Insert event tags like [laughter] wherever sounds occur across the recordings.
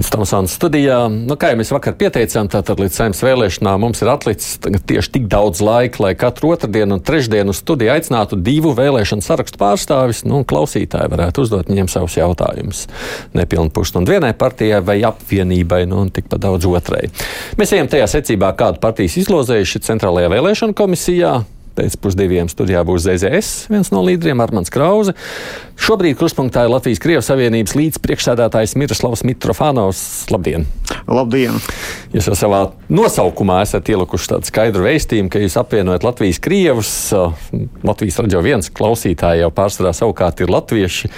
Aizsmeļamies Tomsons studijā. Nu, kā jau mēs vakar pieteicām, tātad līdz saimnes vēlēšanām mums ir atlicis tieši tik daudz laika, lai katru otrdienu un trešdienu studiju aicinātu divu vēlēšanu sarakstu pārstāvis, nu, un klausītāji varētu uzdot viņiem savus jautājumus. Nepilnu pusstundu vienai partijai vai apvienībai, nu, un tikpat daudz otrai. Mēs ejam tajā secībā, kādu partijas izlozējuši Centrālajā vēlēšana komisijā pēcpusdieniem studijā būs ZZS, viens no līderiem Armāns Krause. Šobrīd kruspunktā ir Latvijas Krievijas Savienības līdzpriekšsēdētājs Miroslavs Mitrofānovs. Labdien! Labdien! Jūs jau savā nosaukumā esat ielikuši tādu skaidru vēstījumu, ka jūs apvienojat Latvijas Krievus. Latvijas raidījuma viens klausītāji jau pārsvarā savukārt ir latvieši.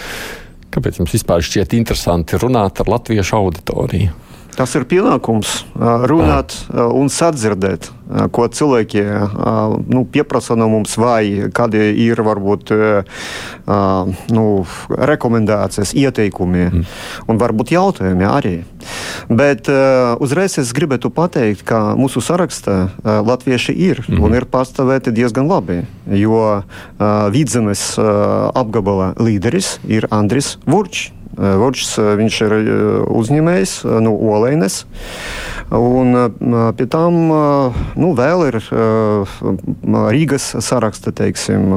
Kāpēc jums vispār šķiet interesanti runāt ar latviešu auditoriju? Tas ir pienākums runāt un sadzirdēt, ko cilvēki nu, pieprasa no mums, vai kādi ir varbūt nu, rekomendācijas, ieteikumi mm. un varbūt jautājumi arī. Bet uzreiz es gribētu pateikt, ka mūsu sarakstā latvieši ir mm. un ir pastāvēti diezgan labi, jo vidzemes apgabala līderis ir Andris Vurčs. Vočs, viņš ir uzņēmējs no Olēnes. Un pie tam nu, vēl ir Rīgas saraksta, teiksim,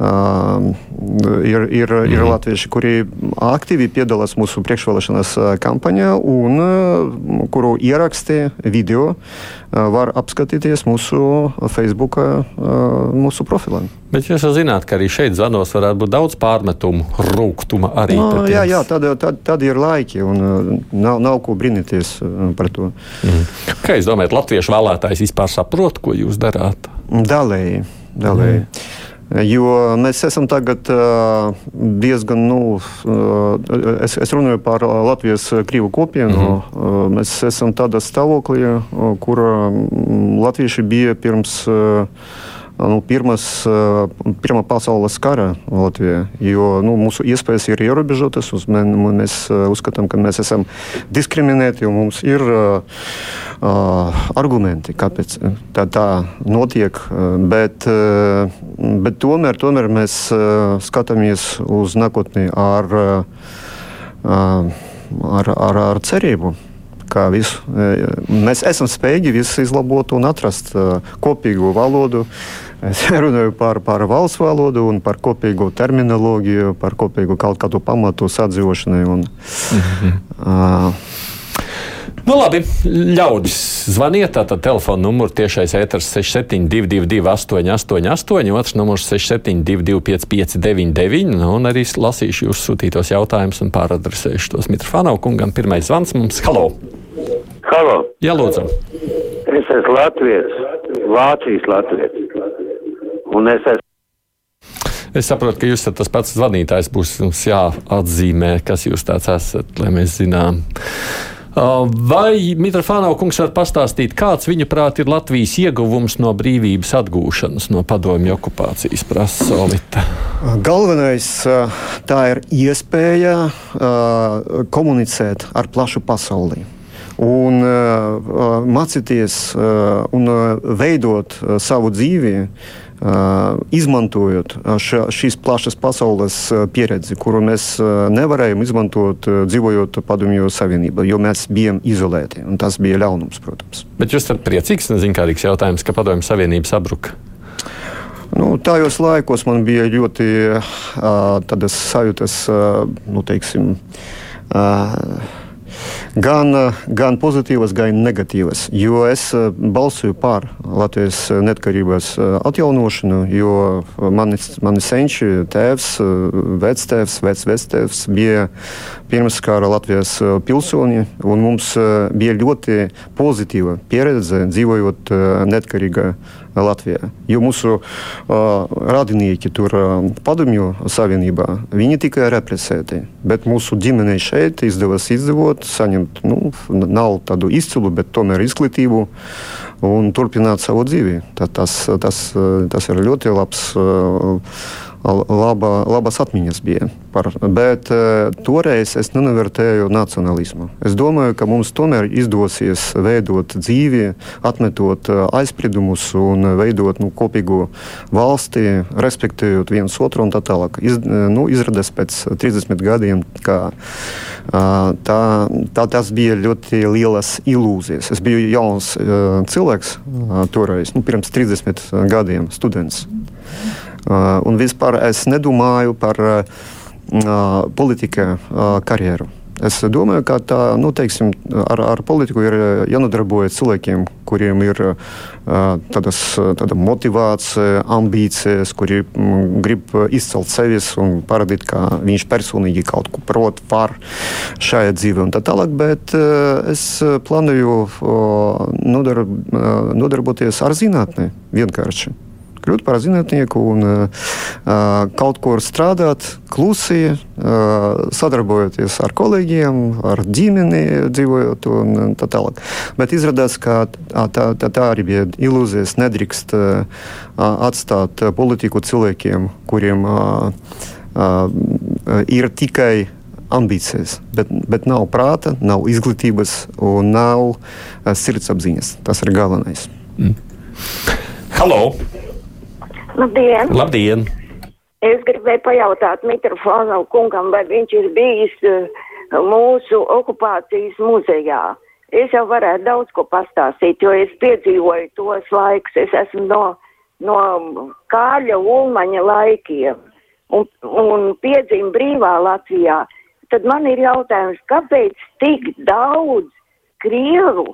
ir, ir, ir mhm. latvieši, kuri aktīvi piedalās mūsu priekšvēlēšanas kampaņā un kuru ieraksti video var apskatīties mūsu Facebook mūsu profilā. Bet jūs jau zināt, ka arī šeit zvanos varētu būt daudz pārmetumu, rūkuma arī. No, jā, jā tad, tad, tad ir laiki un nav, nav ko brīnīties par to. Mm. Kā jūs domājat, latviešu vēlētājs vispār saprot, ko jūs darāt? Dalēji. dalēji. Mm. Jo mēs esam tagad diezgan, nu, es, es runāju par Latvijas krīvu kopienu. Mm -hmm. Mēs esam tādā stāvoklī, kur latvieši bija pirms nu, pirmas, pirmā pasaules kara Latvijā. Jo nu, mūsu iespējas ir ierobežotas. Mēs uzskatām, ka mēs esam diskriminēti un mums ir uh, argumenti, kāpēc tā, tā notiek. Bet, bet tomēr, tomēr mēs skatāmies uz nākotni ar, ar, ar, ar cerību kā visu. Mēs esam spējīgi visu izlabot un atrast kopīgu valodu. Es [laughs] runāju par, par valsts valodu un par kopīgu terminoloģiju, par kopīgu kaut kādu pamatu sadzīvošanai. Un, mm -hmm. uh, Nu, labi, ļaudis zvaniet. Tātad telefona numurs tiešais ēters 6722, 888, otrs numurs 672, 559, nu, un arī lasīšu jūsu sūtītos jautājumus un pāradresēšu tos Mitrofānau kungam. Pirmais zvans mums - Halo! Halo! Jā, lūdzu! Es esmu Latvijas, Vācijas Latvijas. Un es esmu Es saprotu, ka jūs esat tas pats zvanītājs. Būs mums jāatzīmē, kas jūs tāds esat, lai mēs zinām. Uh, vai Mitrofānau kungs var pastāstīt, kāds viņa prāt ir Latvijas ieguvums no brīvības atgūšanas no padomju okupācijas, prasa Solita? Galvenais uh, tā ir iespēja uh, komunicēt ar plašu pasauli un uh, mācīties uh, un veidot uh, savu dzīvi izmantojot šīs plašas pasaules pieredzi, kuru mēs nevarējām izmantot dzīvojot Padomju Savienībā, jo mēs bijām izolēti. Tas bija ļaunums, protams. Bet jūs esat priecīgs, nezinkārīgs jautājums, ka Padomju Savienība sabruka? Nu, tajos laikos man bija ļoti uh, tādas sajūtas, uh, nu, teiksim, uh, gan, gan pozitīvas, gan negatīvas. Jo es eh, balsoju par Latvijas neatkarības eh, atjaunošanu, jo mani, mani senči, tēvs, eh, vectēvs, vecvectēvs bija pirms kara Latvijas pilsoņi, un mums bija ļoti pozitīva pieredze dzīvojot neatkarīgā Latvijā. Jo mūsu uh, radinieki tur uh, padomju savienībā, viņi tika represēti. Bet mūsu ģimenei šeit izdevās izdzīvot, saņemt nu, nav tādu izcilu, bet tomēr izglītību un turpināt savu dzīvi. Tā, tas, tas, tas ir ļoti labs. Uh, laba, labas atmiņas bija. Par, bet uh, toreiz es nenovērtēju nacionālismu. Es domāju, ka mums tomēr izdosies veidot dzīvi, atmetot uh, aizspriedumus un veidot nu, kopīgu valsti, respektējot viens otru un tā tālāk. Iz, uh, nu, izrādās pēc 30 gadiem, ka tā, tā, tas bija ļoti lielas ilūzijas. Es biju jauns cilvēks toreiz, nu, pirms 30 gadiem, students. Uh, un vispār es nedomāju par uh, politika karjeru. Es domāju, ka tā, nu, teiksim, ar, ar politiku ir jānodarbojas cilvēkiem, kuriem ir tādas, tāda motivācija, ambīcijas, kuri mm, grib izcelt sevis un parādīt, ka viņš personīgi kaut ko prot par šajā dzīvē un tā tālāk. Bet es plānoju nodarb, nodarboties ar zinātni vienkārši kļūt par zinātnieku un uh, kaut kur strādāt klusi, uh, sadarbojoties ar kolēģiem, ar ģimeni, dzīvojot un tā tālāk. Bet izrādās, ka tā, tā, tā arī bija ilūzijas. Nedrīkst uh, atstāt politiku cilvēkiem, kuriem uh, uh, ir tikai ambīcijas, bet, bet nav prāta, nav izglītības un nav uh, sirdsapziņas. Tas ir galvenais. Mm. Hello! Labdien! Labdien. Es gribēju pajautāt Mitrofonu kungam, vai viņš ir bijis uh, mūsu okupācijas muzejā. Es jau varētu daudz ko pastāstīt, jo es piedzīvoju tos laikus. Es esmu no, no Kāļa Ulmaņa laikiem un, un piedzīvu brīvā Latvijā. Tad man ir jautājums, kāpēc tik daudz Krievu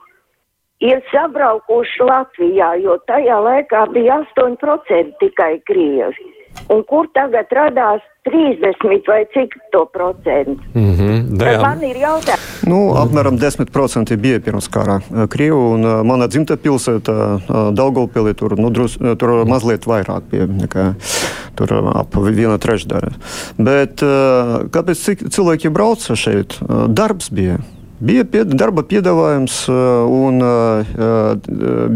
ir sabraukuši Latvijā, jo tajā laikā bija 8% tikai krievi. Un kur tagad radās 30 vai cik to procentu? Mm -hmm, man ir jautājums. Nu, apmēram 10% bija pirms kara Krievu, un uh, mana dzimta pilsēta uh, Daugavpilī tur, nu, drus, tur mazliet vairāk bija nekā tur ap viena trešdaļa. Bet uh, kāpēc cilvēki brauca šeit? Darbs bija. Bija pie, darba piedāvājums un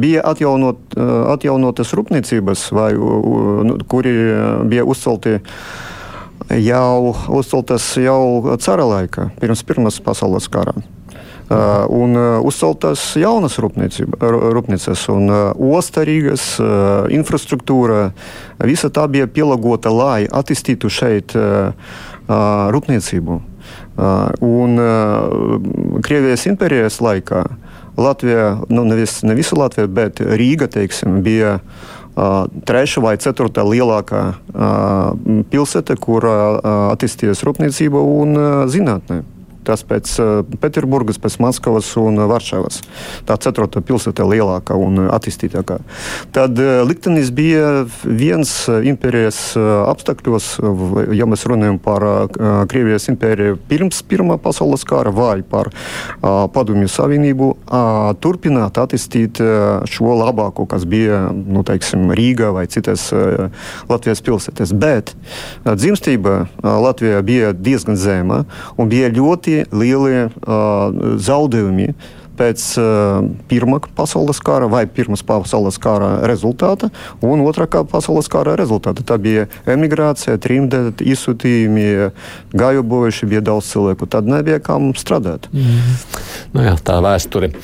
bija atjaunot, atjaunotas rūpniecības, vai, kuri bija uzcelti jau, uzceltas jau cara laikā, pirms Pirmās pasaules kara. Uh, un uh, uzceltas jaunas rūpnīcas, un uh, osta Rīgas uh, infrastruktūra. Visa tā bija pielāgota, lai attīstītu šeit uh, rūpniecību. Un Krievijas impērijas laikā Latvija, nu, nevis, ne visa Latvija, bet Rīga teiksim, bija trešā vai ceturtā lielākā pilsēta, kur attīstījās rūpniecība un zinātnē. Tas pēc uh, Pēterburgas, pēc Maskavas un Varšavas. Tā ceturtā pilsēta lielākā un attīstītākā. Tad uh, liktenis bija viens impērijas uh, apstākļos, ja mēs runājam par Krievijas impēriju pirms Pirmā pasaules kara vai par Padomju Savienību, turpināt attīstīt šo labāko, kas bija nu, teiksim, Rīgā vai citas Latvijas pilsētas. Bet dzimstība Latvijā bija diezgan zema un bija ļoti lielie uh, zaudējumi pēc uh, Pirmā pasaules kara vai Pirmās pasaules kara rezultāta un Otrā pasaules kara rezultāta. Tā bija emigrācija, trimde, izsūtījumi, gājubojuši, bija daudz cilvēku. Tad nebija kam strādāt. Mm. Nu jā, tā vēsture.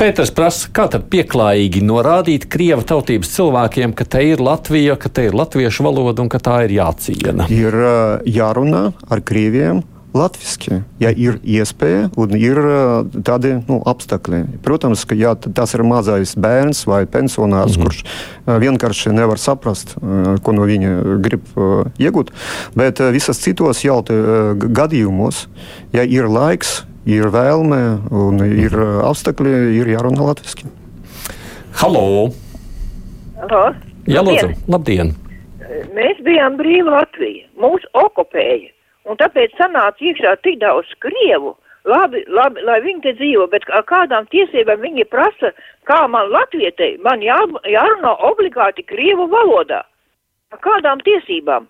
Pēters prasa, kā tad pieklājīgi norādīt krievu tautības cilvēkiem, ka te ir Latvija, ka te ir latviešu valoda un ka tā ir jāciena. Ir uh, jārunā ar krieviem Latvijasiski, ja ir iespēja un ir tādi nu, apstākļi. Protams, ka ja tas ir mazais bērns vai pensionārs, mm -hmm. kurš vienkārši nevar saprast, ko no viņa grib iegūt, bet visos citos jautājumus gadījumos, ja ir laiks, ir vēlme un ir apstākļi, ir jārunā latviešu. Halo! Halo. Jā, lūdzu, labdien! Mēs bijām brīva Latvija. Mūs okupēja. Un tāpēc sanāca iekšā tik daudz krievu. Labi, labi, lai viņi te dzīvo, bet kādām tiesībām viņi prasa, kā man latvietei, man jā, jārunā obligāti krievu valodā. Kādām tiesībām?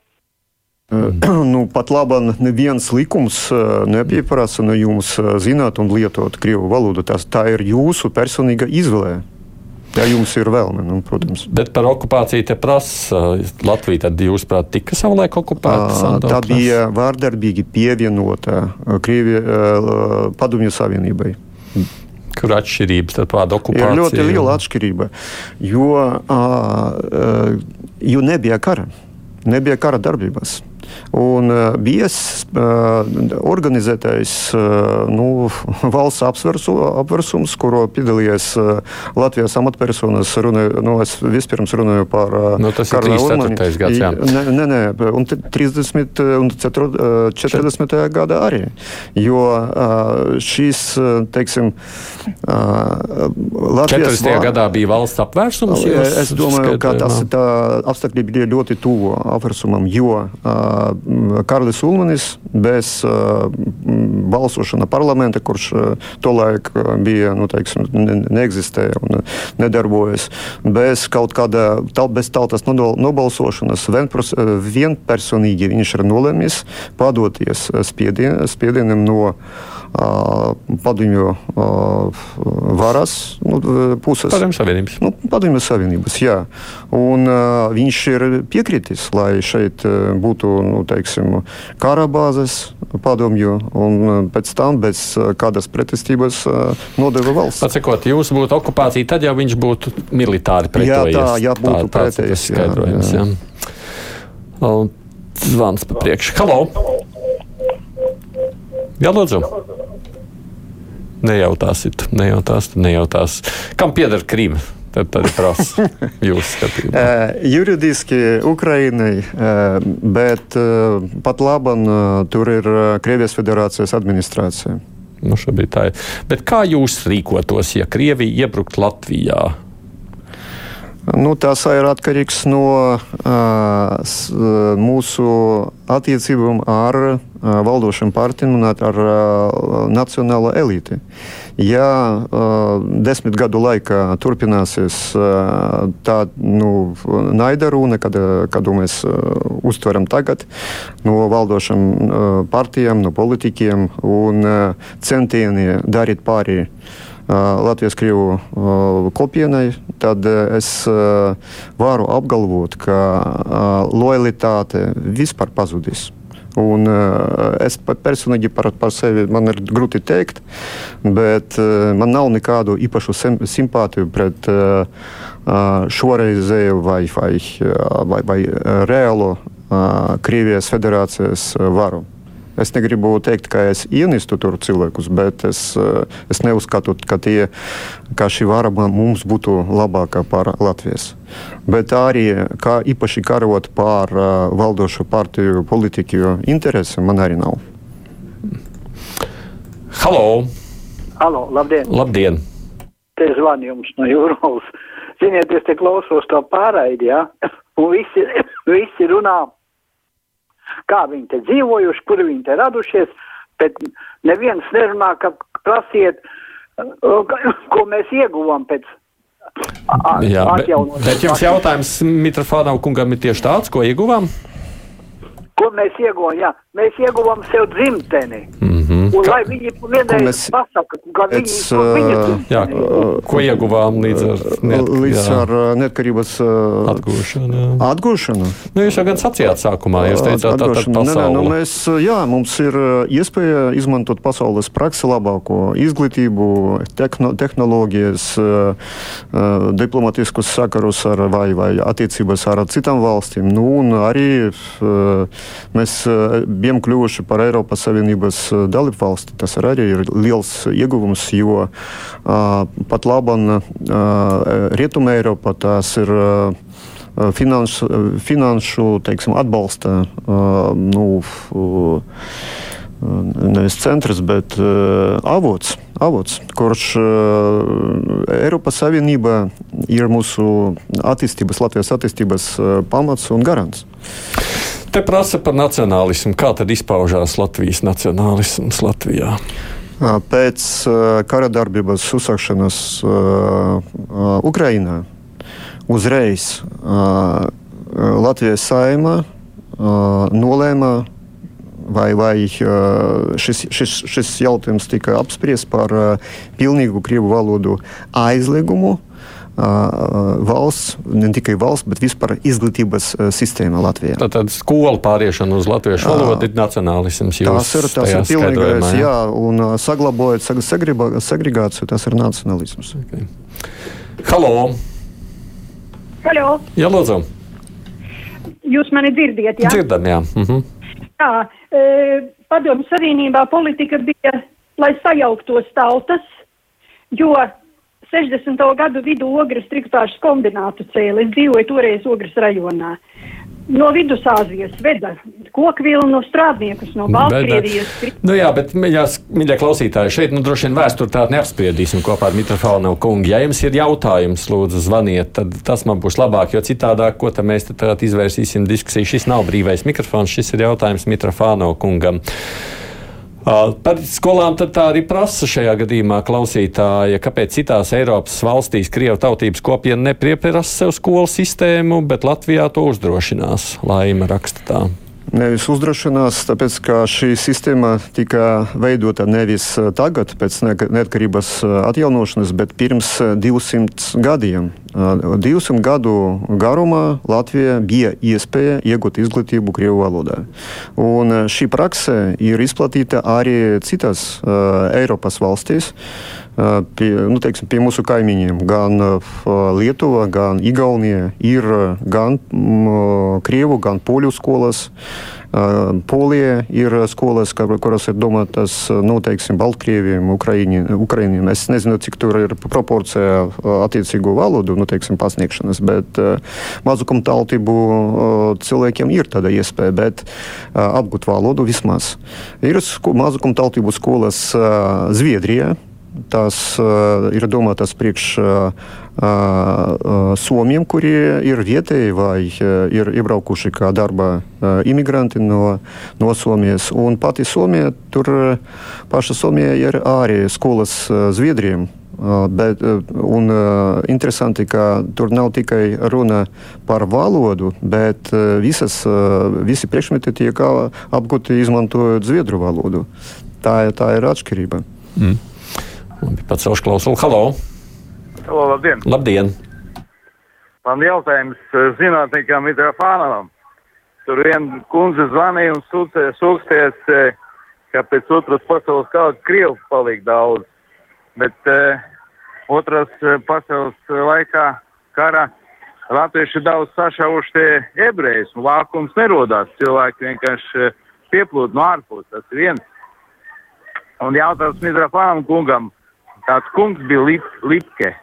[clears throat] nu, pat labi, neviens likums nepieprasa no jums zināt un lietot krievu valodu. Tas, tā ir jūsu personīga izvēle. Ja jums ir vēlme, nu, protams. Bet par okupāciju te prasa Latvija. Tad jūs, prāt, tika savulaik okupēta? Tā bija vārdarbīgi pievienota Krievijas padomju savienībai. Kur atšķirības starp tādu okupāciju? Ir ļoti liela atšķirība, jo, jo nebija kara. Nebija kara darbības. Un uh, bies uh, organizētais uh, nu, [laughs] valsts apsversu, apversums, kurā piedalījās uh, Latvijas amatpersonas. Runāju, nu, es vispirms runāju par nu. Gads, jā. nē, nē, nē, un 30 un 40. gadā arī. Jo šīs, teiksim, Latvijas 40. gadā bija valsts apvērsums. Es domāju, ka tas tā apstākļi bija ļoti tuvu apvērsumam, jo uh, Karlis Ulmanis bez balsošana parlamenta, kurš tolaik bija, nu, teiksim, ne, neeksistēja un nedarbojas, bez kaut kāda bez tautas nobalsošanas vienpersonīgi viņš ir nolēmis padoties spiedien, spiedienam no padomju varas nu, puses. Padomju Savienības. Nu, padomju Savienības, jā. Un viņš ir piekritis, lai šeit būtu nu, teiksim, kara bāzes padomju, un pēc tam bez kādas pretestības nodeva valsts. Atsakot, jūs būtu okupācija, tad jau viņš būtu militāri pretojies. Jā, tā, jā, būtu tā, pretējis. Jā, jā. jā. Un zvans pa priekšu. Halo! Jā, lūdzu! Nejautāsit, nejautās, nejautās. Kam pieder Krīma? Tad, tad prasa [laughs] jūsu skatījumu. uh, juridiski Ukrainai, uh, bet uh, pat labam tur ir Krievijas federācijas administrācija. Nu, šobrīd tā ir. Bet kā jūs rīkotos, ja Krievija iebrukt Latvijā? Nu, tas ir atkarīgs no uh, s, mūsu attiecībām ar uh, valdošām partijām un ar uh, nacionālo elīti. Ja uh, desmit gadu laikā turpināsies uh, tā nu, naida runa, kad, kādu mēs uh, uztveram tagad no valdošām uh, partijām, no politiķiem un uh, centieni darīt pāri Latvijas Krievu kopienai, tad es varu apgalvot, ka lojalitāte vispār pazudīs. Un, uh, es personīgi par, par sevi man ir grūti teikt, bet uh, man nav nekādu īpašu simpātiju pret uh, šoreizēju vai, vai, vai, vai reālo uh, Krievijas federācijas varu. Es negribu teikt, ka es ienistu tur cilvēkus, bet es, eh, es neuzskatu, ka, tie, ka šī vara mums būtu labāka par Latvijas. Bet arī kā īpaši karot pār uh, valdošo partiju politiķu interesi man arī nav. Halo! Halo, labdien! labdien. Te zvan jums no jūras. Ziniet, es te klausos to pārraidi, ja? un visi, [laughs] visi runā kā viņi te dzīvojuši, kur viņi te radušies, bet neviens nerunā, ka prasiet, ko mēs ieguvām pēc. Jā, bet, bet jums jautājums Mitrofānam kungam ir tieši tāds, ko ieguvām? Ko mēs ieguvām? Jā, mēs ieguvām sev dzimteni. Mm Un lai viņi vienreiz mēs... pasaka, ka viņi, Ets, viņi jā, ko ieguvām līdz ar, net, līdz jā. ar neatkarības atgūšanu. Atgūšanu. Nu, jūs jau gan sacījāt sākumā, jūs teicāt, tā tad pasauli. Nē, nu, mēs, jā, mums ir iespēja izmantot pasaules praksi labāko izglītību, tehno, tehnoloģijas, diplomatiskus sakarus ar vai, vai attiecības ar citām valstīm. Nu, un arī mēs bijām kļuvuši par Eiropas Savienības dalību valsti. Tas arī ir liels ieguvums, jo pat labam Rietumē Eiropā tas ir. Finanšu, finanšu teiksim, atbalsta nu, nevis centrs, bet uh, avots, avots, kurš uh, Eiropas Savienība ir mūsu attīstības, Latvijas attīstības uh, pamats un garants. Te prasa par nacionālismu. Kā tad izpaužās Latvijas nacionālisms Latvijā? Pēc kara darbības uzsākšanas Ukrajinā uzreiz Latvijas saima nolēma vai, vai šis, šis, šis jautājums tika apspriests par pilnīgu krievu valodu aizliegumu valsts, ne tikai valsts, bet vispār izglītības sistēma Latvijā. Tātad skola pāriešana uz latviešu valodu ir nacionālisms. Tas ir, tas ir pilnīgais, jā, un saglabājot segregāciju, tas ir nacionālisms. Okay. Halo! Halo! Jā, lūdzu! Jūs mani dzirdiet, jā? Dzirdam, jā. Mhm. Jā, e, padomju savienībā politika bija, lai sajauktos tautas, jo 60. gadu vidū ogres triktāšu kombinātu cēlē. Es dzīvoju toreiz ogres rajonā. No Vidusāzijas veda kokvilnu no strādniekus, no Baltkrievijas. Nu jā, bet, mīļā klausītāji, šeit nu, droši vien vēsturi tādu neapspriedīsim kopā ar Mitrofānu kungu. Ja jums ir jautājums, lūdzu, zvaniet, tad tas man būs labāk, jo citādāk, ko tad mēs tad izvērsīsim diskusiju. Šis nav brīvais mikrofons, šis ir jautājums Mitrofāno kungam. Par skolām tad tā arī prasa šajā gadījumā klausītāja, kāpēc citās Eiropas valstīs Krievu tautības kopiena neprieprasa sev skolu sistēmu, bet Latvijā to uzdrošinās. Laima raksta tā. Nevis uzdrošinās, tāpēc ka šī sistēma tika veidota nevis tagad, pēc neatkarības atjaunošanas, bet pirms 200 gadiem. 200 gadu garumā Latvijā bija iespēja iegūt izglītību Krievijas valodā. Un šī prakse ir izplatīta arī citās uh, Eiropas valstīs. Uh, pie, nu, teiksim, pie mūsu kaimiņiem, gan Lietuva, gan Igaunija, ir gan um, Krievu, gan Poļu skolas. Polija ir skolas, kuras ir domātas nu, teiksim, Baltkrieviem, Ukraiņiem. Es nezinu, cik tur ir proporcija attiecīgo valodu nu, teiksim, pasniegšanas, bet mazākumtautību cilvēkiem ir tāda iespēja, bet apgūt valodu vismaz. Ir mazākumtautību skolas Zviedrijā. Tās uh, ir domātas priekš uh, uh, somiem, kuri ir vietēji vai uh, ir iebraukuši kā darba uh, imigranti no, no Somijas. Un pati Somija, tur paša Somija ir arī skolas uh, Zviedriem. Uh, bet, uh, un, uh, interesanti, ka tur nav tikai runa par valodu, bet uh, visas, uh, visi priekšmeti tiek apgūti izmantojot zviedru valodu. Tā, tā ir atšķirība. Mm. Labi, pacelšu klausulu. Halo! Halo, labdien! Labdien! Man jautājums eh, zinātniekam Mitrofānovam. Tur viena kundze zvanīja un sūksties, eh, ka pēc otras pasaules kara Krievu palika daudz. Bet uh, otras pasaules laikā kara latvieši daudz sašauši tie ebrejus, un vākums nerodās. Cilvēki vienkārši pieplūd no ārpus, tas viens. Un jautājums Mitrofānam kungam tāds kungs bija Lip, Lipke.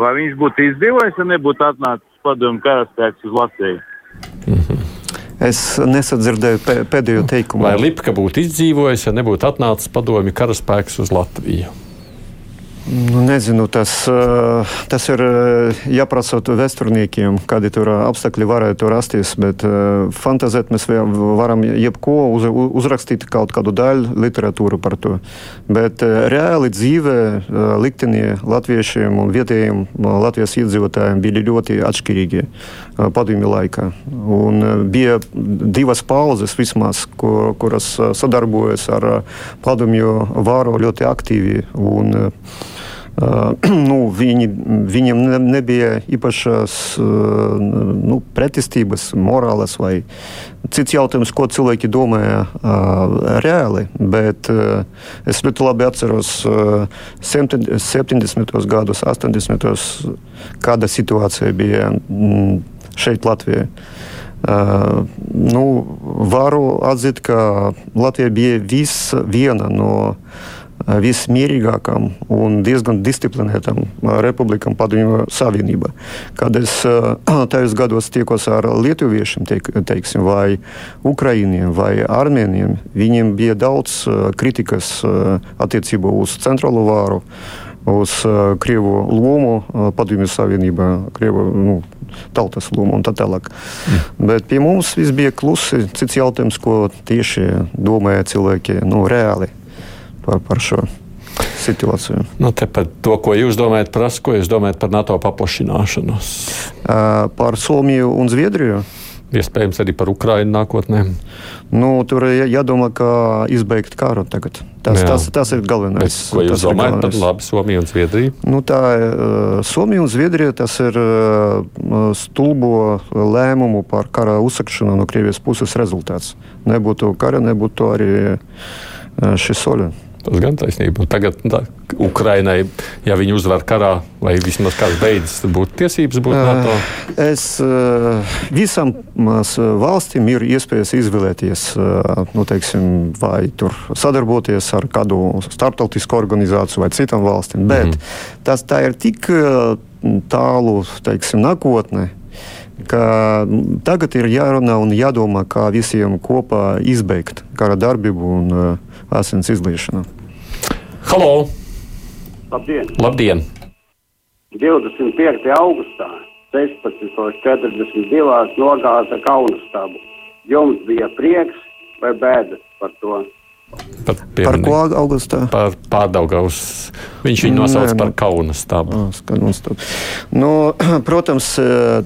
Vai viņš būtu izdzīvojis, ja nebūtu atnācis padomu karaspēks uz Latviju? Mm -hmm. Es nesadzirdēju pēdējo teikumu. Vai Lipka būtu izdzīvojis, ja nebūtu atnācis padomu karaspēks uz Latviju? Nu, nezinu, tas, eh, tas ir eh, jāprasa vēsturniekiem, kādi tur apstākļi varētu rasties. Bet eh, fantazēt mēs varam jebko uz, uzrakstīt kaut kādu daļu literatūru par to. Bet reāli dzīvē liktenie latviešiem un vietējiem Latvijas iedzīvotājiem bija ļoti atšķirīgi padomju laikā. Un bija divas pauzes vismaz, kur, kuras sadarbojas ar padomju vāru ļoti aktīvi. Un, nu, viņi, viņiem ne, nebija īpašas nu, pretestības, morāles vai cits jautājums, ko cilvēki domāja reāli. Bet es ļoti labi atceros 70. gados, 80. kāda situācija bija šeit Latvijā. Uh, nu, varu atzīt, ka Latvija bija viena no uh, vismierīgākām un diezgan disciplinētām republikām Padomju Savienībā. Kad es tajos gados tiekos ar lietuviešiem, teik, teiksim, vai ukrainiem, vai armēniem, viņiem bija daudz kritikas attiecībā uz centrālo vāru, uz Krievu lomu Padomju Savienībā, Krievu nu, tautas lomu un tā tālāk. Mm. Bet pie mums viss bija klusi. Cits jautājums, ko tieši domāja cilvēki nu, reāli par, par šo situāciju. Nu, par to, ko jūs domājat, prasa, ko jūs domājat par NATO paplašināšanos? Uh, par Somiju un Zviedriju. Iespējams, arī par Ukrajinu nākotnē. Nu, tur ir jādomā, kā izbeigt karu tagad. Tas, Jā. tas, tas ir galvenais. Bet, ko jūs domājat par labi Somiju un Zviedriju? Nu, tā uh, Somija un Zviedrija. Tas ir uh, stulbo lēmumu par kara uzsakšanu no Krievijas puses rezultāts. Nebūtu kara, nebūtu arī uh, šis soļi. Tas gan taisnība. Tagad tā, Ukrainai, ja viņi uzvar karā, vai vismaz kāds beidzas, būtu tiesības būt NATO. Es uh, visam valstīm ir iespējas izvēlēties, uh, nu, teiksim, vai tur sadarboties ar kādu starptautisku organizāciju vai citām valstīm. Bet mm -hmm. tas tā ir tik uh, tālu, teiksim, nākotnē. ka Tagad ir jārunā un jādomā, kā visiem kopā izbeigt kara darbību un asins izliešanu. Halo! Labdien! Labdien! 25. augustā 16.42. nogāza Kaunas stabu. Jums bija prieks vai bēdas par to? Par, Par ko augustā? Par pārdaugavus. Viņš viņu nosauc Nē, par nu. kaunas stabu. Ah, skaidrs, tad. Nu, [clears throat] protams,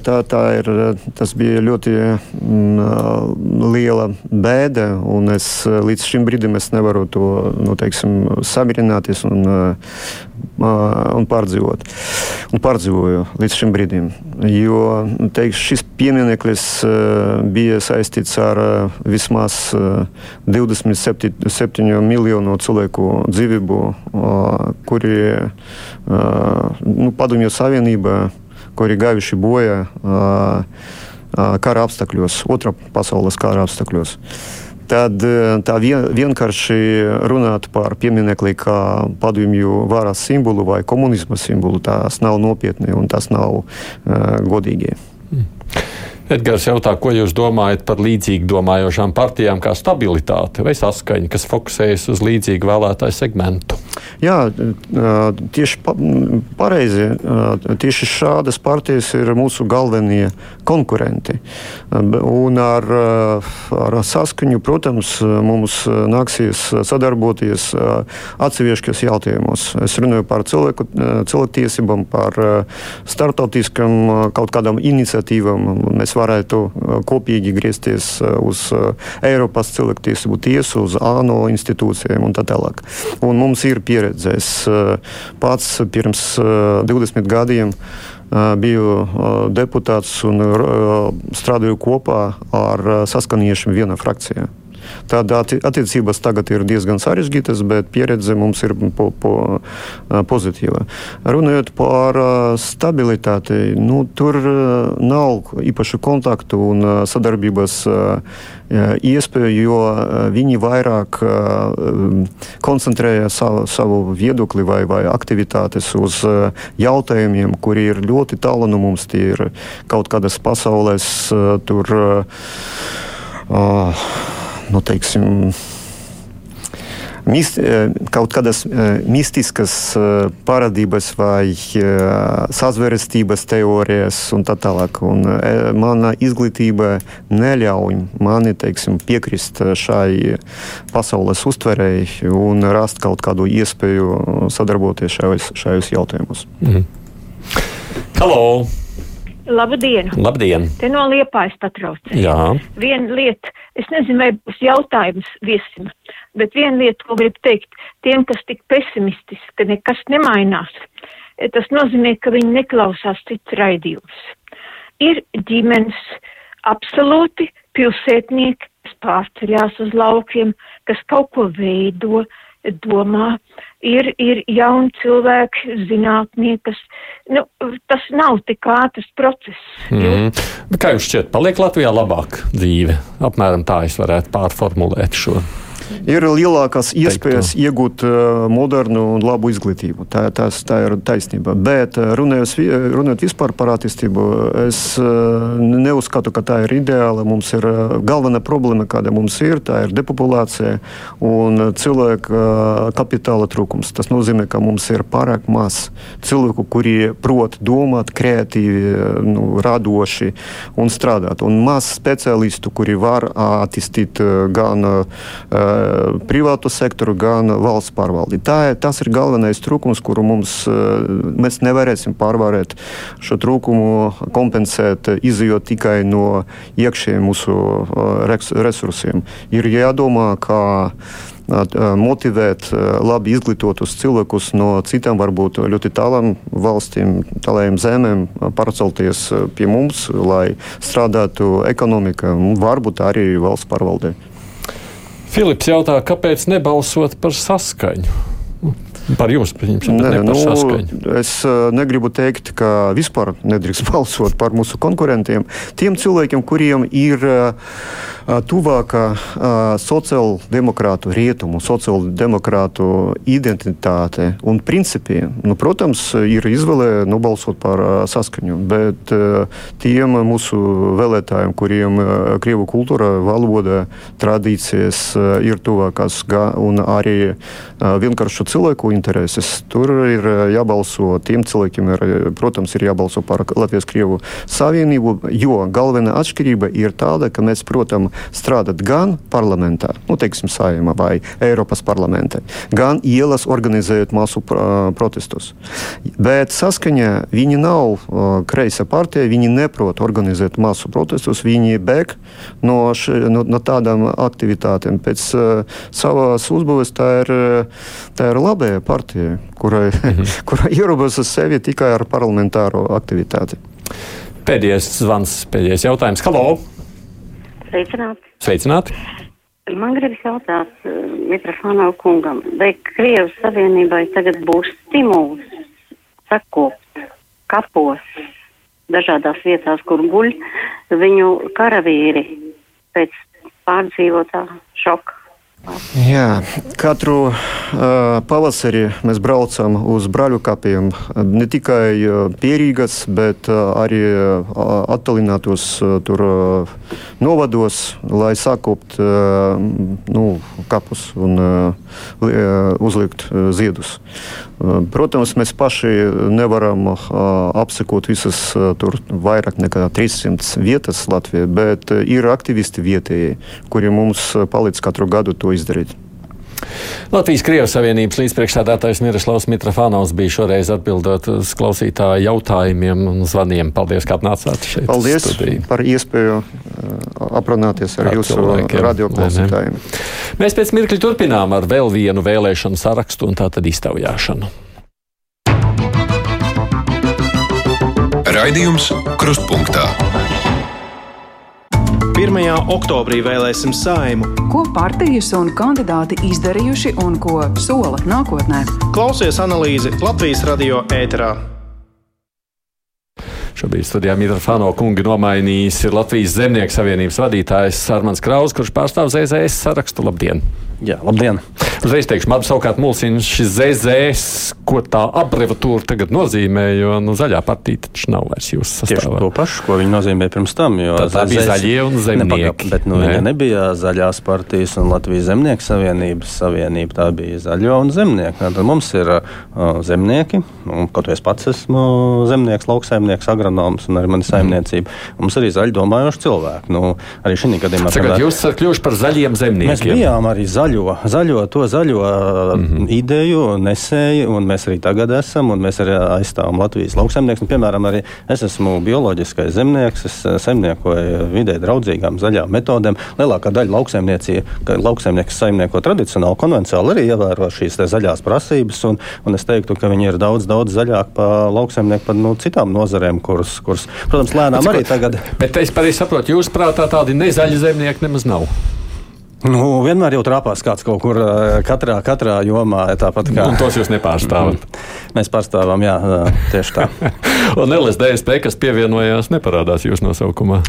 tā, tā ir, tas bija ļoti mm, liela bēda, un es līdz šim brīdim es nevaru to nu, teiksim, samierināties un, un pārdzīvot. Un pārdzīvoju līdz šim brīdim. Jo teikšu, šis piemineklis bija saistīts ar vismaz 27 miljonu cilvēku dzīvību, kuri nu, Padomju Savienībā, kuri gājuši bojā kara apstākļos, otrā pasaules kara apstākļos. Tad tā vien, vienkārši runāt par pieminekli kā padomju varas simbolu vai komunisma simbolu, tas nav nopietni un tas nav uh, godīgi. Edgars jautā, ko jūs domājat par līdzīgi domājošām partijām kā stabilitāte vai saskaņa, kas fokusējas uz līdzīgu vēlētāju segmentu? Jā, tieši pareizi. Tieši šādas partijas ir mūsu galvenie konkurenti. Un ar, ar saskaņu, protams, mums nāksies sadarboties atsevišķos jautājumos. Es runāju par cilvēku, cilvēktiesībām, par startautiskām kaut kādām iniciatīvām. Mēs varētu kopīgi griezties uz Eiropas cilvēktiesību tiesu, uz ANO institūcijiem un tā tālāk. Un mums ir pieredze. Es pats pirms 20 gadiem biju deputāts un strādāju kopā ar saskaniešiem vienā frakcijā. Tāda attiecības tagad ir diezgan sarežģītas, bet pieredze mums ir po, po, pozitīva. Runājot par stabilitāti, nu, tur nav īpašu kontaktu un sadarbības iespēju, jo viņi vairāk koncentrēja savu, savu viedokli vai, vai aktivitātes uz jautājumiem, kuri ir ļoti tālu no mums. Tie ir kaut kādas pasaules tur. Uh, nu, teiksim, mist, kaut kādas mistiskas parādības vai sazvērestības teorijas un tā tālāk. Un mana izglītība neļauj mani teiksim, piekrist šai pasaules uztverēji un rast kaut kādu iespēju sadarboties šajos, šajos jautājumos. Mm. Halo! Labdien! Labdien! Te no liepājas patrauc. Jā. Viena lieta, es nezinu, vai būs jautājums viesim, bet viena lieta, ko gribu teikt, tiem, kas tik pesimistiski, ka nekas nemainās, tas nozīmē, ka viņi neklausās cits raidījums. Ir ģimenes absolūti pilsētnieki, kas pārceļās uz laukiem, kas kaut ko veido, domā, ir, ir jauni cilvēki, zinātnieki, kas, nu, tas nav tik ātrs process. Mm. Kā jums šķiet, paliek Latvijā labāk dzīve? Apmēram tā es varētu pārformulēt šo. Ir lielākas iespējas Teiktu. iegūt uh, modernu un labu izglītību. Tā, tās, tā ir taisnība. Bet runājot, runājot vispār par attīstību, es uh, neuzskatu, ka tā ir ideāla. Mums ir uh, galvenā problēma, kāda mums ir, tā ir depopulācija un cilvēka kapitāla trūkums. Tas nozīmē, ka mums ir pārāk maz cilvēku, kuri prot domāt, kreatīvi, nu, radoši un strādāt. Un maz speciālistu, kuri var attīstīt gan privātu sektoru, gan valsts pārvaldi. Tā, tas ir galvenais trūkums, kuru mums mēs nevarēsim pārvarēt. Šo trūkumu kompensēt, izjot tikai no iekšējiem mūsu resursiem. Ir jādomā, kā motivēt labi izglītotus cilvēkus no citām, varbūt ļoti tālām valstīm, tālām zemēm, pārcelties pie mums, lai strādātu ekonomika un varbūt arī valsts pārvaldē. Filips jautā, kāpēc nebalsot par saskaņu? Par jums, pieņemsim, ne, ne par nu, saskaņu. Es negribu teikt, ka vispār nedrīkst [laughs] balsot par mūsu konkurentiem. Tiem cilvēkiem, kuriem ir tuvāka sociāldemokrātu rietumu, sociāldemokrātu identitāte un principi, nu, protams, ir izvēle nobalsot par saskaņu. Bet tiem mūsu vēlētājiem, kuriem krievu kultūra, valoda, tradīcijas ir tuvākās un arī vienkāršu cilvēku intereses. Tur ir eh, jābalso tiem cilvēkiem, ir, eh, protams, ir jābalso par Latvijas-Krievu savienību, jo galvenā atšķirība ir tāda, ka mēs, protams, strādāt gan parlamentā, nu, teiksim, saimā vai Eiropas parlamentā, gan ielas organizējot masu protestus. Bet saskaņā viņi nav kreisa partija, viņi neprot organizēt masu protestus, viņi bēg no, š, no, no tādām aktivitātēm. Pēc uh, savas uzbūves tā ir, tā ir labēja partijai, kurai, mhm. [laughs] kurai ierobežo sevi tikai ar parlamentāro aktivitāti. Pēdējais zvans, pēdējais jautājums. Halo! Sveicināti! Sveicināti. Man gribas jautāt uh, Mitrofānau kungam, vai Krievijas Savienībai tagad būs stimuls sakopt kapos dažādās vietās, kur guļ viņu karavīri pēc pārdzīvotā šoka? Jā, katru uh, pavasari mēs braucam uz brāļu kapiem. Ne tikai uh, pierīgas, bet uh, arī uh, attālinātos uh, tur uh, novados, lai sakopt uh, nu, kapus un uh, uzlikt uh, ziedus. Uh, protams, mēs paši nevaram uh, apsekot visas uh, tur vairāk nekā 300 vietas Latvijā, bet uh, ir aktivisti vietējie, kuri mums palīdz katru gadu to izdarīt. Latvijas-Krievijas Savienības līdzpriekšsādātājs Miroslavs Mitrofānovs bija šoreiz atbildot uz klausītāju jautājumiem un zvaniem. Paldies, ka atnācāt šeit. Paldies studiju. par iespēju uh, aprunāties ar, ar jūsu radioklausītājiem. Mēs pēc mirkļa turpinām ar vēl vienu vēlēšanu sarakstu un tātad iztaujāšanu. Raidījums Krustpunktā. 1. oktobrī vēlēsim saimu. Ko partijas un kandidāti izdarījuši un ko sola nākotnē? Klausies analīzi Latvijas radio ēterā. Šobrīd studijā Mitrofāno kungi nomainījis ir Latvijas Zemnieku savienības vadītājs Armāns Kraus, kurš pārstāv ZZS sarakstu. Labdien! Jā, labdien! Uzreiz teikšu, man savukārt mulsina šis ZZS, ko tā abreviatūra tagad nozīmē, jo nu, zaļā partija taču nav vairs jūsu sastāvā. Tieši to pašu, ko viņi nozīmē pirms tam. Tā, tā bija zaļie un zemnieki. Nepagā, bet nu, ne. viņa nebija zaļās partijas un Latvijas zemnieku savienības savienība. Tā bija zaļo un zemnieku. Tad mums ir uh, zemnieki, un kaut vai es pats esmu zemnieks, lauksaimnieks, agronoms un arī mana saimniecība. Mm. Mums arī zaļi domājoši cilvēki. Nu, arī šī gadījumā. Tagad jūs esat kļuvuši par zaļiem zemniekiem. Mēs bijām arī zaļo, zaļo to zaļo mm -hmm. ideju nesēji, un mēs arī tagad esam, un mēs arī aizstāvam Latvijas lauksaimnieks. Piemēram, arī es esmu bioloģiskais zemnieks, es saimniekoju vidē draudzīgām zaļām metodēm. Lielākā daļa lauksaimnieks saimnieko tradicionāli, konvencionāli arī ievēro šīs zaļās prasības, un, un es teiktu, ka viņi ir daudz, daudz zaļāk par lauksaimnieku par nu, citām nozarēm, kuras, kuras, protams, lēnām bet, arī tagad. Bet es pareizi saprotu, jūs prātā tādi nezaļi zemnieki nemaz nav. Nu, vienmēr jau trāpās kāds kaut kur katrā, katrā jomā. Tāpat kā un tos jūs nepārstāvat. Mēs pārstāvam, jā, tieši tā. [laughs] un LSDSP, kas pievienojās, neparādās jūsu nosaukumā.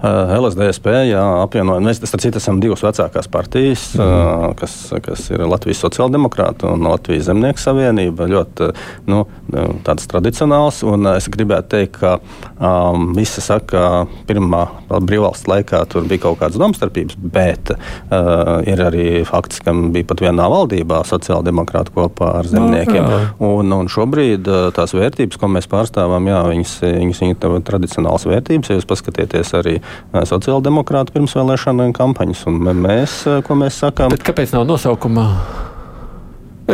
Uh, LSDSP, jā, apvienojam. Mēs starp citu esam divas vecākās partijas, mm. kas, kas ir Latvijas sociāldemokrāta un Latvijas zemnieku savienība. Ļoti nu, tādas tradicionāls. Un es gribētu teikt, ka um, visi saka, ka pirmā brīvvalsts laikā tur bija kaut kādas domstarpības, bet uh, ir arī fakts, ka bija pat vienā valdībā sociāldemokrāta kopā ar zemniekiem. No, un, un šobrīd tās vērtības, ko mēs pārstāvam, jā, viņas, viņas, viņas ir tradicionālas vērtības. Ja jūs paskatieties arī sociāldemokrāta pirmsvēlēšana kampaņas. Un mēs, ko mēs sakām? Bet kāpēc nav nosaukuma?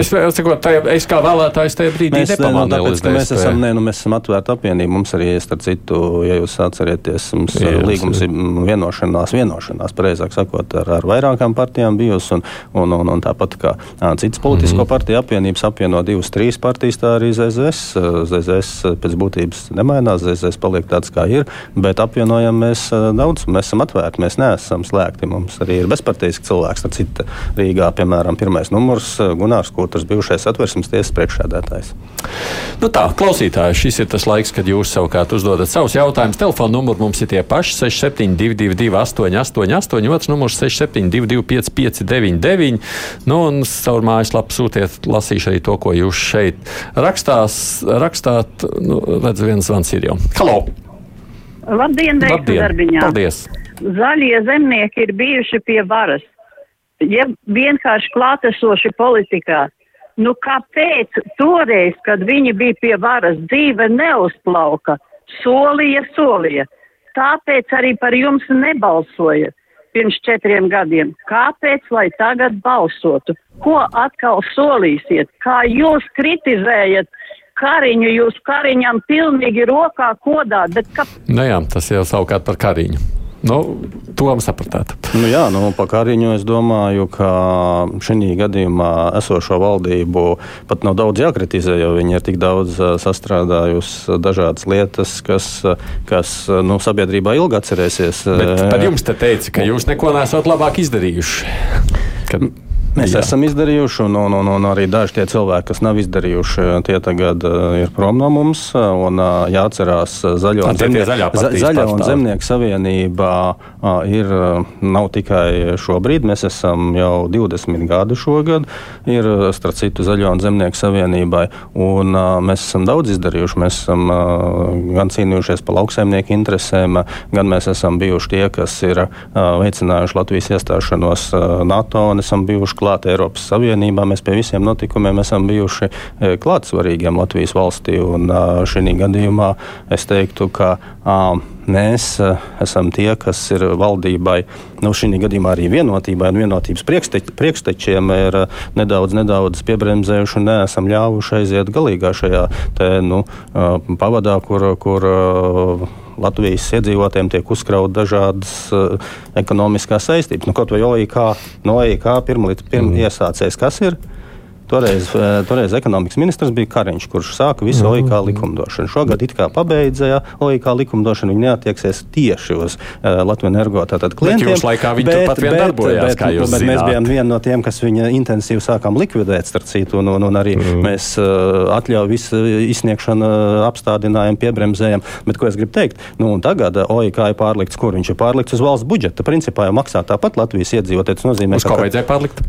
Es, sakot, tajā, es kā vēlētājs tajā brīdī mēs, nepamanīju. Nu, mēs, esam, ne, nu, mēs esam atvērta apvienība. Mums arī, starp citu, ja jūs atcerieties, mums jā, līgums ir vienošanās, vienošanās, pareizāk sakot, ar, ar vairākām partijām bijusi. Un, un, un, un tāpat kā citas politisko mm -hmm. partiju apvienības apvieno divas, trīs partijas, tā arī ZZS. ZZS pēc būtības nemainās, ZZS paliek tāds, kā ir, bet apvienojam mēs daudz, mēs esam atvērti, mēs neesam slēgti. Mums arī ir bezpartijisks cilvēks, tad cita Rīgā, piemēram, pirmais numurs Gunārs Kūters, bijušais atversmes tiesas priekšsēdētājs. Nu tā, klausītāji, šis ir tas laiks, kad jūs savukārt uzdodat savus jautājumus. Telefona numuri mums ir tie paši 6722, 888, otrs numurs 672, 559, nu, un caur mājaslapu sūtiet, lasīšu arī to, ko jūs šeit rakstās, rakstāt. Nu, redz, viens zvans ir jau. Halo! Labdien, Labdien. darbiņā! Paldies! Zaļie zemnieki ir bijuši pie varas ja vienkārši klātesoši politikā. Nu, kāpēc toreiz, kad viņi bija pie varas, dzīve neuzplauka, solīja, solīja? Tāpēc arī par jums nebalsoja pirms četriem gadiem. Kāpēc, lai tagad balsotu? Ko atkal solīsiet? Kā jūs kritizējat Kariņu, jūs Kariņam pilnīgi rokā kodāt, bet kā? Nu jā, tas jau savukārt par Kariņu. Nu, to sapratāt. Nu, jā, nu, par Kariņu es domāju, ka šī gadījumā esošo valdību pat nav daudz jākritizē, jo viņi ir tik daudz sastrādājusi dažādas lietas, kas, kas nu, sabiedrībā ilgi atcerēsies. Bet par jums te teica, ka jūs neko nesat labāk izdarījuši. Kad... Mēs Jā. esam izdarījuši, un, un, un, un arī daži tie cilvēki, kas nav izdarījuši, tie tagad uh, ir prom no mums. Un, uh, jāatcerās, zaļo un, zemnie, zaļā zaļa un zemnieku savienība ir, nav tikai šobrīd, mēs esam jau 20 gadu šogad, ir starp citu zaļo un zemnieku savienībai, un mēs esam daudz izdarījuši. Mēs esam gan cīnījušies par lauksaimnieku interesēm, gan mēs esam bijuši tie, kas ir veicinājuši Latvijas iestāšanos NATO un esam bijuši klāt Eiropas Savienībā. Mēs pie visiem notikumiem esam bijuši e, klātsvarīgiem Latvijas valstī. Un šī gadījumā es teiktu, ka mēs esam tie, kas ir valdībai, nu, šī gadījumā arī vienotībai un vienotības priekštečiem ir nedaudz, nedaudz piebremzējuši un neesam ļāvuši aiziet galīgā šajā te, nu, pavadā, kur. kur Latvijas iedzīvotājiem tiek uzkrauts dažādas uh, ekonomiskās saistības. Nu, kaut vai OIK, no OIK pirmā pirm, mm. iesācējs, kas ir? Toreiz, eh, toreiz ekonomikas ministrs bija Kariņš, kurš sāka visu. OIK likumdošanu. Šogad it kā pabeidza OIK likumdošanu, viņi neatieksies tieši uz uh, Latvijas energo klientiem. Bet laikā viņi bet, turpat vien bet, darbojās, bet, kā jūs bet, bet mēs bijām viena no tiem, kas viņa intensīvi sākām likvidēt, starp citu, un, un, un arī mm. mēs uh, atļauju visu izsniegšanu apstādinājām, piebremzējām. Bet ko es gribu teikt? Nu, tagad OIK ir pārlikts, kur viņš ir pārlikts uz valsts budžeta. Principā jau maksā tāpat Latvijas iedzīvotājs. Tas nozīmē, uz ka, ko vajadzēja pārlikt?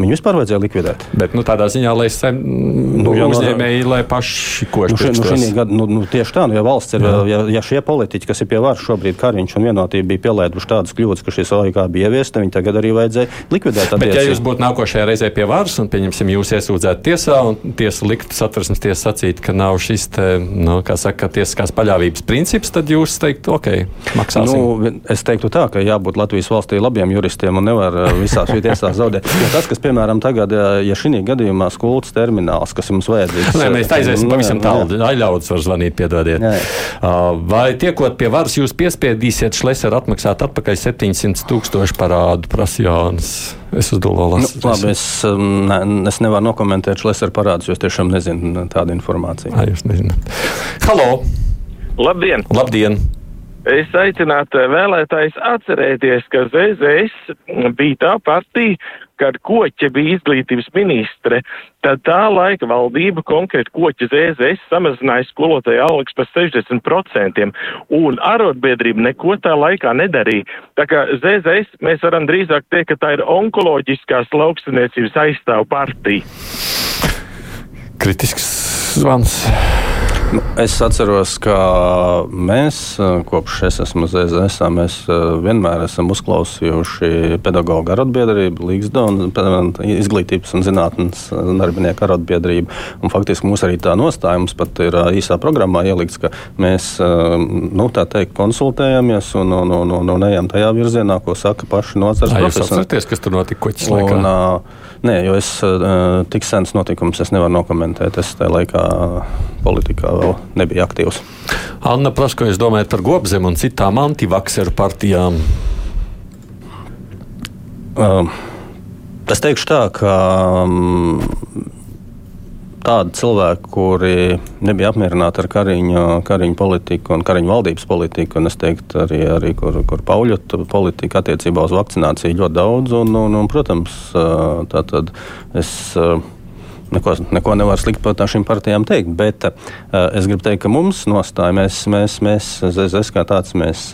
Viņu vispār vajadzēja likvidēt. Bet, nu, tādā ziņā, lai sem, nu, nu, uzņēmēji, lai paši koši. Nu, še, nu, šī gada, nu, nu, tieši tā, nu, ja valsts ir, ja, ja šie politiķi, kas ir pie varas šobrīd, Kariņš un vienotība bija pielēduši tādas kļūdas, ka šis OIK bija ieviesta, viņi tagad arī vajadzēja likvidēt. Bet, ja jūs būtu nākošajā reizē pie varas un, pieņemsim, jūs iesūdzētu tiesā un tiesa liktu satversmes tiesa sacīt, ka nav šis, te, nu, kā saka, tiesiskās paļāvības princips, tad jūs teiktu, ok, maksāsim. Nu, es teiktu tā, ka jābūt Latvijas valstī labiem juristiem un nevar eh, visās tiesās zaudēt. [laughs] Jo tas, kas, piemēram, tagad, ja šī gadījumā skultas termināls, kas jums vajadzīgs. Nē, mēs aiziesim pavisam tālu. Aļaudas var zvanīt, piedodiet. Jā, jā. Uh, vai tiekot pie varas, jūs piespiedīsiet Šleseru atmaksāt atpakaļ 700 tūkstošu parādu prasījāns? Es uzdomāju, nu, labi, es, um, ne, es nevaru nokomentēt Šleseru parādus, jo es tiešām nezinu tādu informāciju. Ai, jūs nezināt. Halo! Labdien! Labdien! Es aicinātu vēlētājus atcerēties, ka ZZS bija tā partija, kad Koķa bija izglītības ministre, tad tā laika valdība konkrēti Koķa ZZS samazināja skolotāju algas par 60%, un arotbiedrība neko tā laikā nedarīja. Tā kā ZZS mēs varam drīzāk teikt, ka tā ir onkoloģiskās lauksiniecības aizstāvu partija. Kritisks zvans. Nu, es atceros, ka mēs, kopš es esmu ZZS, mēs vienmēr esam uzklausījuši pedagoģu arotbiedrību, Līgsda un izglītības un zinātnes darbinieku arotbiedrību. Un faktiski mums arī tā nostāja, mums pat ir īsā programmā ielikts, ka mēs nu, tā teikt konsultējamies un, un, un, un, un ejam tajā virzienā, ko saka paši nozares profesionāļi. Jūs atceraties, kas tur notika koķis laikā? Un, Nē, jo es tik sens notikums es nevaru nokomentēt. Es tajā laikā politikā vēl nebija aktīvs. Anna Prasko, jūs domājat par Gobzem un citām antivakseru partijām? Um, es teikšu tā, ka um, tādi cilvēki, kuri nebija apmierināti ar Kariņu, Kariņu politiku un Kariņu valdības politiku, un es teiktu, arī, arī kur, kur Pauļotu politika attiecībā uz vakcināciju ļoti daudz. Un, un, un, protams, tā tad es neko, neko nevar slikti par šīm partijām teikt. Bet uh, es gribu teikt, ka mums nostāja, mēs, mēs, mēs ZZS kā tāds, mēs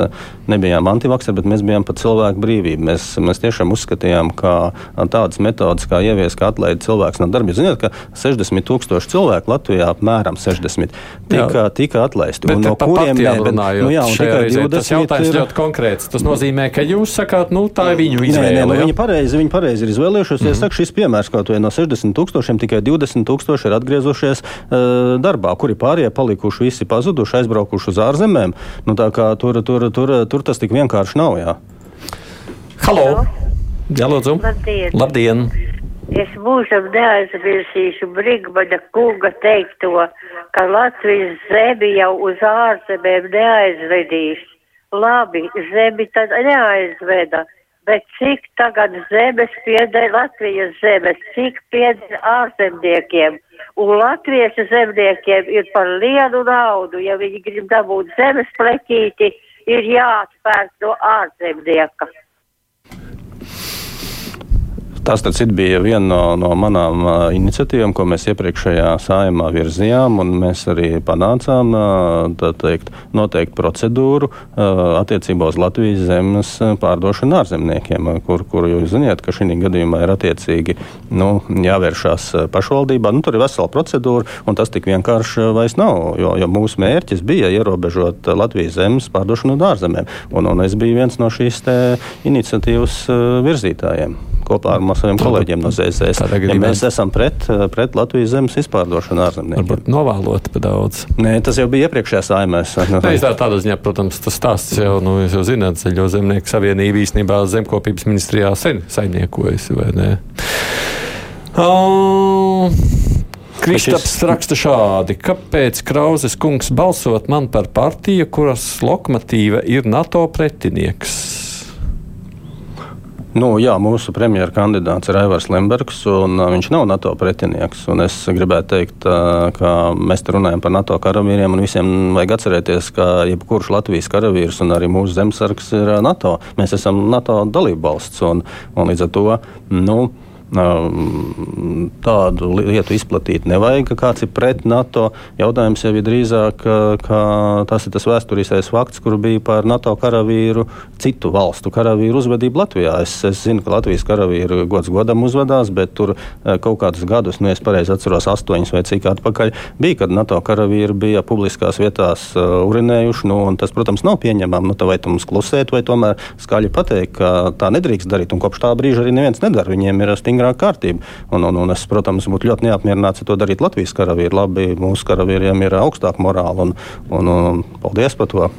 nebijām antivakseri, bet mēs bijām par cilvēku brīvību. Mēs, mēs tiešām uzskatījām, ka tādas metodas, kā ievies, kā atlaid cilvēks no darba. Zināt, ka 60 tūkstoši cilvēku Latvijā, apmēram 60, tika, jā. tika atlaisti. Bet no kuriem jā, runājot, nu, jā, tikai 20. Tas jautājums ir ļoti konkrēts. Tas nozīmē, ka jūs sakāt, nu tā ir viņu izvēle. Nē, nē, nu, viņi pareizi, viņi pareizi ir izvēlējušies. Mm -hmm. Es saku, šis piemērs kaut vai no 60 tūkstošiem tikai 20 tūkstoši ir atgriezušies uh, darbā, kuri pārējie palikuši, visi pazuduši, aizbraukuši uz ārzemēm. Nu, tur, tur, tur, tur tas tik vienkārši nav. Jā. Halo! Jā, lūdzu! Labdien! Labdien. Es mūžam neaizmirsīšu Brigmana kunga teikto, ka Latvijas zemi jau uz ārzemēm neaizvedīs. Labi, zemi tad neaizveda bet cik tagad zemes pieder Latvijas zemes, cik pieder ārzemniekiem. Un latviešu zemniekiem ir par lielu naudu, ja viņi grib dabūt zemes pleķīti, ir jāatpērk no ārzemnieka. Tas bija viena no, no manām iniciatīvām, ko mēs iepriekšējā sājumā virzījām, un mēs arī panācām teikt, noteiktu procedūru attiecībā uz Latvijas zemes pārdošanu ārzemniekiem, kur, kur jūs zināt, ka šī gadījumā ir attiecīgi nu, jāvēršās pašvaldībā. Nu, tur ir vesela procedūra, un tas tik vienkārši vairs nav, jo, jo mūsu mērķis bija ierobežot Latvijas zemes pārdošanu no ārzemēm, un, un es biju viens no šīs iniciatīvas virzītājiem kopā ar saviem kolēģiem no ZSS. Ja mēs esam pret, pret Latvijas zemes izpārdošanu ārzemniekiem. Varbūt novēlot pa daudz. Nē, tas jau bija iepriekšējā saimēs. [laughs] Nē, tā tādā ziņā, protams, tas stāsts jau, nu, jūs jau zināt, Zaļo zemnieku savienība īstenībā zemkopības ministrijā sen saimniekojas, vai ne? Oh. Kristaps raksta šādi: Kāpēc Krauzes kungs balsot man par partiju, kuras lokomotīva ir NATO pretinieks? Nu, jā, mūsu premjeras kandidāts ir Aivars Lembergs, un viņš nav NATO pretinieks. Es gribētu teikt, ka mēs te runājam par NATO karavīriem, un visiem vajag atcerēties, ka jebkurš Latvijas karavīrs un arī mūsu zemesargs ir NATO. Mēs esam NATO dalību valsts, un, un līdz ar to. Nu, tādu lietu izplatīt nevajag, ka kāds ir pret NATO. Jautājums jau ir drīzāk, ka tas ir tas vēsturiskais fakts, kur bija par NATO karavīru, citu valstu karavīru uzvedību Latvijā. Es, es zinu, ka Latvijas karavīri gods godam uzvedās, bet tur kaut kādus gadus, nu, es pareizi atceros, astoņus vai cik atpakaļ, bija, kad NATO karavīri bija publiskās vietās uh, urinējuši. Nu, tas, protams, nav pieņemami. Nu, vai tu mums klusēt, vai tomēr skaļi pateikt, ka tā nedrīkst darīt. Un kopš tā brīža arī neviens nedara. Viņiem ir stingri stingrāka kārtība. Un, un, un es, protams, būtu ļoti neapmierināts, ja to darītu Latvijas karavīri. Labi, mūsu karavīriem ir augstāka morāla un, un, un paldies par to.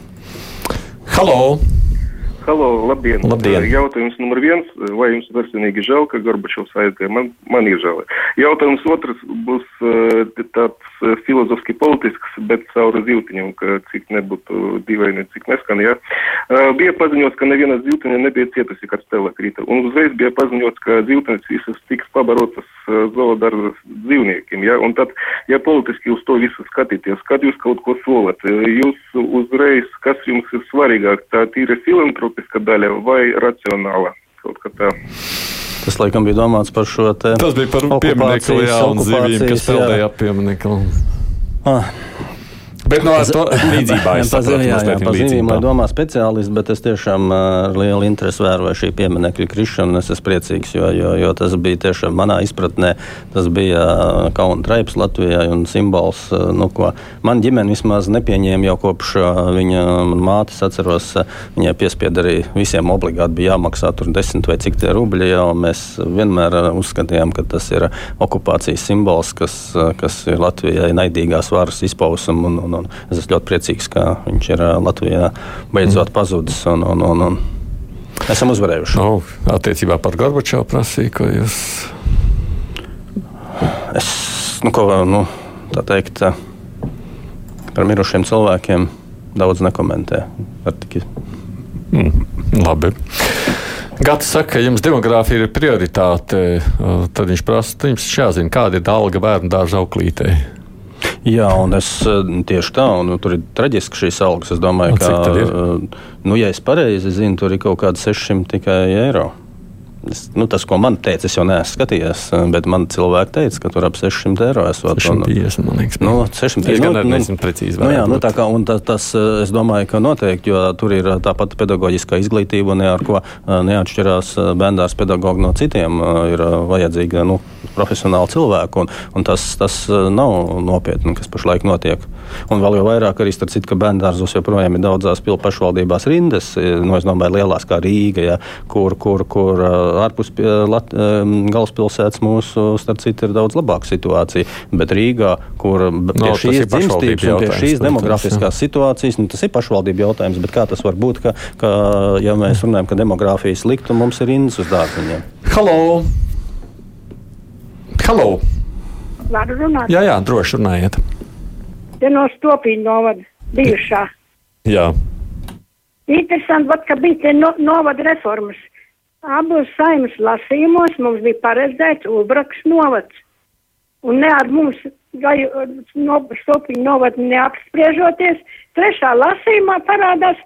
Halo! Halo, labdien. labdien. Jautājums numur viens. Vai jums personīgi žēl, ka Gorbačovs aizgāja? Man, man ir žēl. Jautājums otrs būs tāds filozofiski politisks, bet caur zīltiņam, ka cik nebūtu dīvaini, cik neskan, jā. Bija paziņots, ka neviena zīltiņa nebija cietusi, kad stela krita. Un uzreiz bija paziņots, ka zīltiņas visas tiks pabarotas zoodarbas dzīvniekiem, jā. Un tad, ja politiski uz to visu skatīties, kad jūs kaut ko solat, jūs uzreiz, kas jums ir svarīgāk, tā tīra filantropi, politiska daļa vai racionāla kaut kā tā. Tas laikam bija domāts par šo te. Tas bija par pieminiektu, jā, un zivīm, kas peldēja ap pieminiektu. Ah. Bet no to [laughs] līdzībā es saprotu, jā, jā, mazliet pa zīmēm, līdzībā. lai domā speciālisti, bet es tiešām ā, ar lielu interesi vēroju šī pieminekļa krišanu, un es esmu priecīgs, jo, jo, jo tas bija tiešām manā izpratnē, tas bija ā, kauna traips Latvijai un simbols, ā, nu, ko man ģimene vismaz nepieņēma jau kopš viņa mātes atceros, viņai piespied arī visiem obligāti bija jāmaksā tur desmit vai cik tie rubļi, jau mēs vienmēr uzskatījām, ka tas ir okupācijas simbols, kas, kas ir Latvijai naidīgās varas izpausme, un, un, un es esmu ļoti priecīgs, ka viņš ir Latvijā beidzot pazudis, un, un, un, un esam uzvarējuši. Nu, attiecībā par Gorbačovu prasīju, ko jūs. Es, nu, ko, nu, tā teikt, par mirušiem cilvēkiem daudz nekomentē. Mm, labi. Gats saka, ka jums demogrāfija ir prioritāte. Tad viņš prasa, jums jāzina, kāda ir alga bērnu dārza auklītei. Jā, un es eh, tieši tā, un tur ir traģiski šīs algas. Es domāju, Un ka, eh, nu, ja es pareizi zinu, tur ir kaut kādi 600 tikai eiro. Es, nu, tas, ko man teica, es jau neesmu skatījies, bet man cilvēki teica, ka tur ap 600 eiro esot. un- 650, man liekas. Nu, 600 Es gan nu, arī nezinu precīzi, Nu, jā, nu, tā kā, un tas, tas, es domāju, ka noteikti, jo tur ir tāpat pedagoģiskā izglītība, un ne ar ko neatšķirās bērndārs pedagogi no citiem. Ir vajadzīga nu, profesionāla cilvēka, un, un tas, tas nav nopietni, kas pašlaik notiek. Un vēl jau vairāk arī starp citu, ka bērndārzos joprojām ir daudzās pilsētas pašvaldībās rindas, eh, nu, es domāju, lielās kā Rīga, ja, kur, kur, kur ārpus Lat, galvaspilsētas mūsu, starp citu, ir daudz labāka situācija. Bet Rīgā, kur pie No, šīs dzimstības un pie šīs demografiskās situācijas, nu, tas ir pašvaldību jautājums, bet kā tas var būt, ka, ka ja mēs runājam, ka demogrāfija ir slikta un mums ir rindas uz dārziņiem? Halo! Halo! Varu runāt? Jā, jā, droši runājiet. Te no stopīņa novada bijušā. Jā. Interesanti, vat, ka bija te no, novada reformas. Abos saimas lasījumos mums bija paredzēts Ulbraks novads. Un ne ar mums, vai no, stopīņa novadu neapspriežoties, trešā lasījumā parādās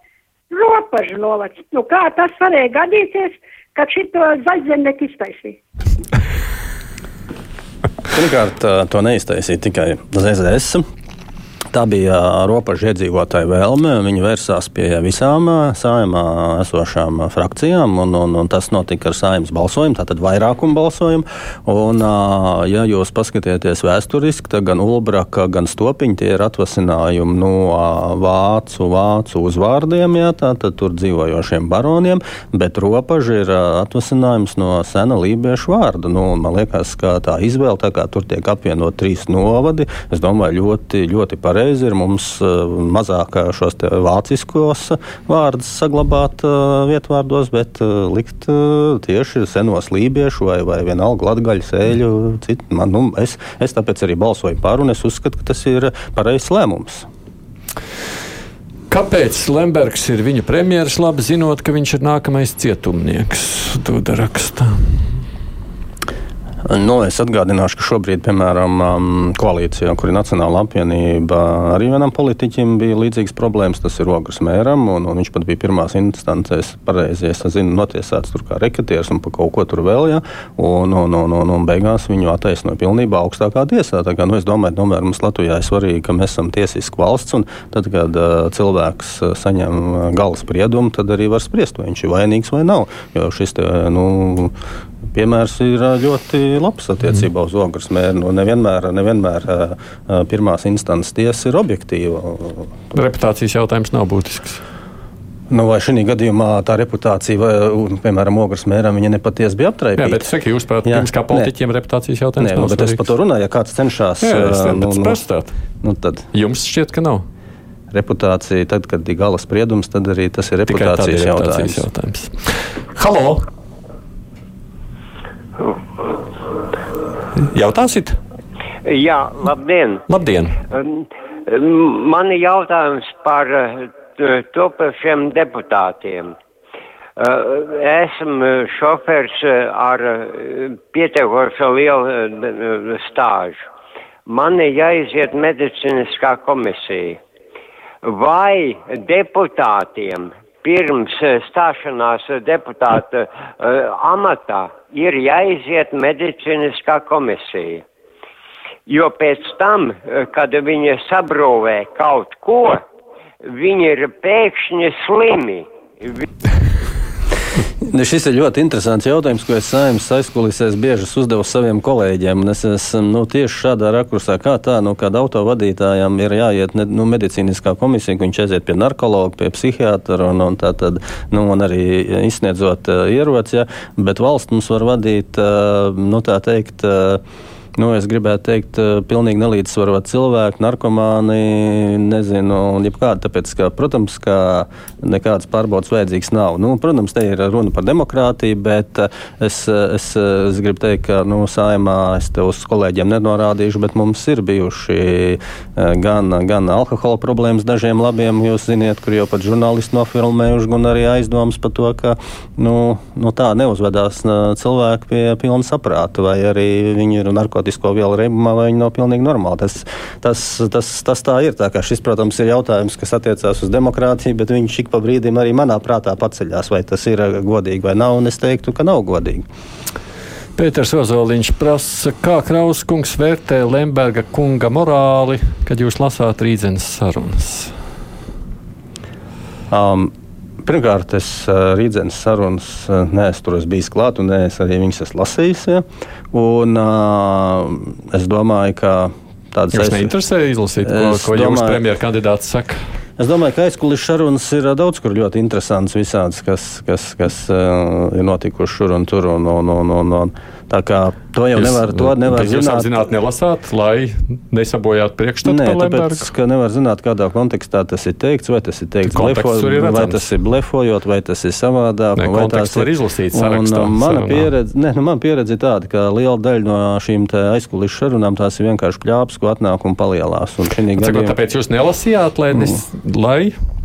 ropažu novads. Nu, kā tas varēja gadīties, kad šito zaļzemnieku iztaisīja? Pirmkārt, to neiztaisīja tikai ZZS. Tā bija robeža iedzīvotāja vēlme. Viņi vērsās pie visām ā, saimā esošām ā, frakcijām, un, un, un tas notika ar saimnes balsojumu, tātad vairākumu balsojumu. Un, ja jūs paskatieties vēsturiski, tad gan Ulbraka, gan Stopiņa tie ir atvasinājumi no ā, vācu, vācu uzvārdiem, jā, tātad tur dzīvojošiem baroniem, bet robeža ir atvasinājums no sena lībiešu vārda. Nu, man liekas, ka tā izvēle, tā kā tur tiek apvienot trīs novadi, es domāju, ļoti, ļoti pareizi ir mums uh, mazāk ā, šos vāciskos vārdus saglabāt vietvārdos, bet likt tieši senos lībiešu vai, vai vienalga latgaļu sēļu. Citu. Man, nu, es, es tāpēc arī balsoju par, un es uzskatu, ka tas ir pareizs lēmums. Kāpēc Lembergs ir viņa premjeras, labi zinot, ka viņš ir nākamais cietumnieks? Dūda rakstā. Nu, es atgādināšu, ka šobrīd, piemēram, um, koalīcijā, kur ir Nacionāla apvienība, arī vienam politiķim bija līdzīgas problēmas. Tas ir Ogres mēram, un, un viņš pat bija pirmās instancēs, pareizi, es zinu, notiesāts tur kā reketieris un par kaut ko tur vēl, ja, un, un, un, un, un beigās viņu attaisnoja pilnībā augstākā tiesā. Tā kā, nu, es domāju, tomēr mums Latvijā ir svarīgi, ka mēs esam tiesiska valsts, un tad, kad uh, cilvēks uh, saņem uh, gala spriedumu, tad arī var spriest, vai viņš ir vainīgs vai nav. Jo šis te, nu, piemērs ir ļoti labs attiecībā uz ogles mēru. Nu, nevienmēr, nevienmēr pirmās instances tiesa ir objektīva. Reputācijas jautājums nav būtisks. Nu, vai šī gadījumā tā reputācija, vai, piemēram, ogles mēram, viņa nepatiesi bija Jā, aptraipīta? bet saka, jūs prāt, jums kā politiķiem reputācijas jautājums Nē, nav nu, bet es par to runāju, ja kāds cenšas. Jā, es nu, nu, nu, tad jums šķiet, ka nav. Reputācija, tad, kad ir gala spriedums, tad arī tas ir tad ir reputācijas reputācijas jautājums. jautājums. Halo! Jautāsit? Jā, labdien! Labdien! Man ir jautājums par topošiem deputātiem. Esmu šofers ar pietiekoši lielu stāžu. Man ir jāiziet medicīniskā komisija. Vai deputātiem pirms uh, stāšanās deputāta uh, amatā ir jāiziet medicīniskā komisija? jo pēc tam, eh, kad viņi sabrūvē kaut ko, viņi ir pēkšņi slimi. Vi šis ir ļoti interesants jautājums, ko es saimnes aizkulisēs bieži uzdevu saviem kolēģiem. Es esmu nu, tieši šādā rakursā, kā tā, nu, kad autovadītājam ir jāiet ne, nu, medicīniskā komisija, viņš aiziet pie narkologa, pie psihiatra un, un, tad, nu, un arī izsniedzot uh, ieroci, ja, bet valsts mums var vadīt, uh, nu, tā teikt, uh, nu, es gribētu teikt, eh, pilnīgi nelīdzsvarot cilvēku, narkomāni, nezinu, un jebkādi. Tāpēc, ka, protams, ka nekādas pārbaudas vajadzīgas nav. Nu, protams, te ir runa par demokrātiju, bet eh, es, es, es gribu teikt, ka nu, saimā es te uz kolēģiem nenorādīšu, bet mums ir bijuši eh, gan, gan alkohola problēmas dažiem labiem, jūs ziniet, kur jau pat žurnālisti nofilmējuši, gan arī aizdomas par to, ka nu, nu, tā neuzvedās cilvēki pie pilna saprāta, vai arī viņi ir narkotikas narkotisko vielu reibumā, vai viņi nav pilnīgi normāli. Tas, tas, tas, tas tā ir. Tā šis, protams, ir jautājums, kas attiecās uz demokrātiju, bet viņš ik pa brīdim arī manā prātā paceļās, vai tas ir godīgi vai nav, un es teiktu, ka nav godīgi. Pēters Ozoliņš prasa, kā Krauskungs vērtē Lemberga kunga morāli, kad jūs lasāt rītdienas sarunas? Um, Pirmkārt, es rītdienas sarunas neesmu tur bijis klāt, un es arī viņas esmu lasījis. Ja? Un, uh, es domāju, ka tādas lietas. Jūs neinteresē izlasīt, ko, ko domāju, jums premjerkandidāts saka? Es domāju, ka aizkulisēs sarunas ir daudz kur ļoti interesants, visādas, kas, kas, kas uh, ir notikuši šur un tur. Un, un, un, un, un, Tā kā to jau jūs, nevar, to nevar zināt. Jūs zināt, nelasāt, lai nesabojātu priekšstatu Nē, tāpēc, ka nevar zināt, kādā kontekstā tas ir teikts, vai tas ir teikts blefo, vai tas ir blefojot, vai tas ir savādāk. Nē, vai tas ir izlasīts sarakstā. Un, mana, pieredze, ne, nu, mana pieredze ir tāda, ka liela daļa no šīm aizkulisēs sarunām tās ir vienkārši kļāps, ko atnāk un palielās. Un gadījumā... Tāpēc jūs nelasījāt, lai, nes, mm. lai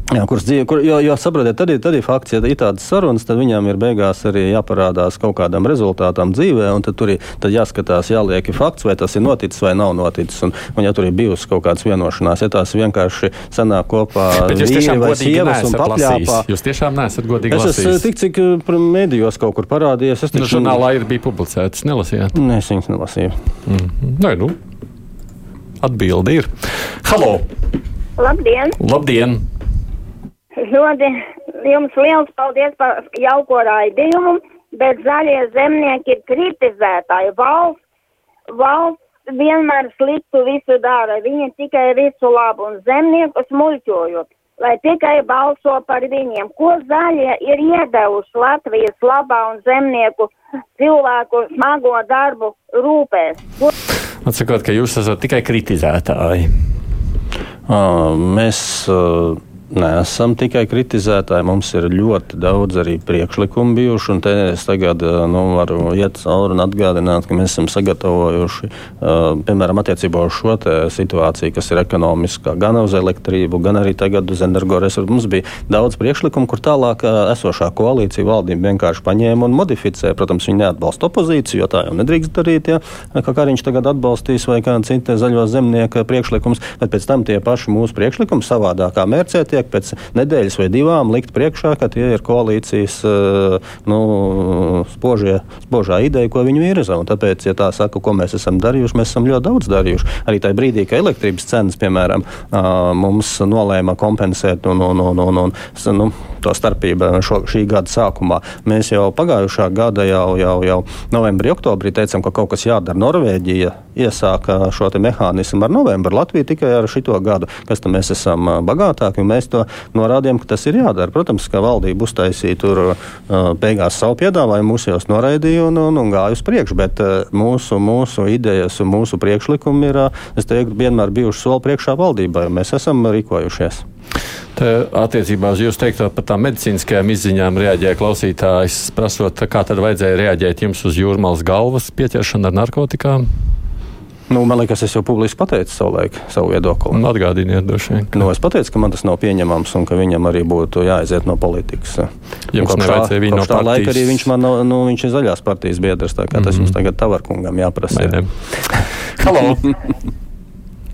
Jā, kuras dzīvo, kur, jo, jo saprotiet, tad ir, tad ir fakts, ja ir tādas sarunas, tad viņām ir beigās arī jāparādās kaut kādam rezultātam dzīvē, un tad tur ir tad jāskatās, jāliek fakts, vai tas ir noticis vai nav noticis. Un, un ja tur ir bijusi kaut kādas vienošanās, ja tās vienkārši sanāk kopā vīri vai sievas un papļāpā. Jūs tiešām neesat godīgi es esmu tik, cik eh, medijos kaut kur parādījies. Es taču... Nu, žurnālā ir bija publicētas, nelasījāt? Nē, es viņas nelasīju. Mm -hmm. Nē, nu, atbildi ir. Halo! Labdien! Labdien! Ļoti jums liels paldies par jauko raidījumu, bet zaļie zemnieki ir kritizētāji. Valsts, valsts vienmēr sliktu visu dara, viņi tikai visu labu un zemniekus muļķojot, lai tikai balso par viņiem. Ko zaļie ir iedevuši Latvijas labā un zemnieku cilvēku smago darbu rūpēs? Ko... Atsakot, ka jūs esat tikai kritizētāji. Uh, mēs uh, neesam tikai kritizētāji. Mums ir ļoti daudz arī priekšlikumu bijuši. Te es tagad eh, nu, varu iet cauri un atgādināt, ka mēs esam sagatavojuši, uh, piemēram, attiecībā uz šo situāciju, kas ir ekonomiskā, gan uz elektrību, gan arī tagad uz energoresursu. Mums bija daudz priekšlikumu, kur tālāk uh, esošā koalīcija valdība vienkārši paņēma un modificēja. Protams, viņi neatbalsta opozīciju, jo tā jau nedrīkst darīt. Ja? Kā Kariņš tagad atbalstīs vai kāda cita zaļo zemnieka priekšlikums, bet pēc tam tie paši mūsu priekšlikumi savādākā mērcētie tiek pēc nedēļas vai divām likt priekšā, ka tie ir koalīcijas eh, nu, spožie, spožā ideja, ko viņi virza. Un tāpēc, ja tā saka, ko mēs esam darījuši, mēs esam ļoti daudz darījuši. Arī tajā brīdī, kad elektrības cenas, piemēram, mums nolēma kompensēt un, un, un, un, un, nu, to starpību šo, šī gada sākumā, mēs jau pagājušā gada, jau, jau, jau novembrī, oktobrī teicām, ka kaut kas jādara. Norvēģija iesāka šo mehānismu ar novembri, Latvija tikai ar šito gadu, kas tam mēs esam bagātāki. Mēs to norādījām, ka tas ir jādara. Protams, ka valdība uztaisīja tur uh, beigās savu piedāvājumu, mūsu jau noraidīja un, un, un gāja uz priekšu. Bet uh, mūsu, mūsu idejas un mūsu priekšlikumi ir, uh, es teiktu, vienmēr bijuši soli priekšā valdībai, un mēs esam rīkojušies. Te, attiecībā uz jūsu teikto par tām medicīniskajām izziņām reaģēja klausītājs, prasot, kā tad vajadzēja reaģēt jums uz jūrmālas galvas pieķeršanu ar narkotikām? Nu, man liekas, es jau publiski pateicu savulaik savu viedokli. Atgādiniet, droši vien. Ka... Nu, es pateicu, ka man tas nav pieņemams un ka viņam arī būtu jāaiziet no politikas. Jums nevajadzēja viņu no tā laika arī viņš man, no, nu, viņš ir zaļās partijas biedrs, tā kā mm -hmm. tas mhm. jums tagad tavarkungam jāprasa. Jā. [laughs] Halo!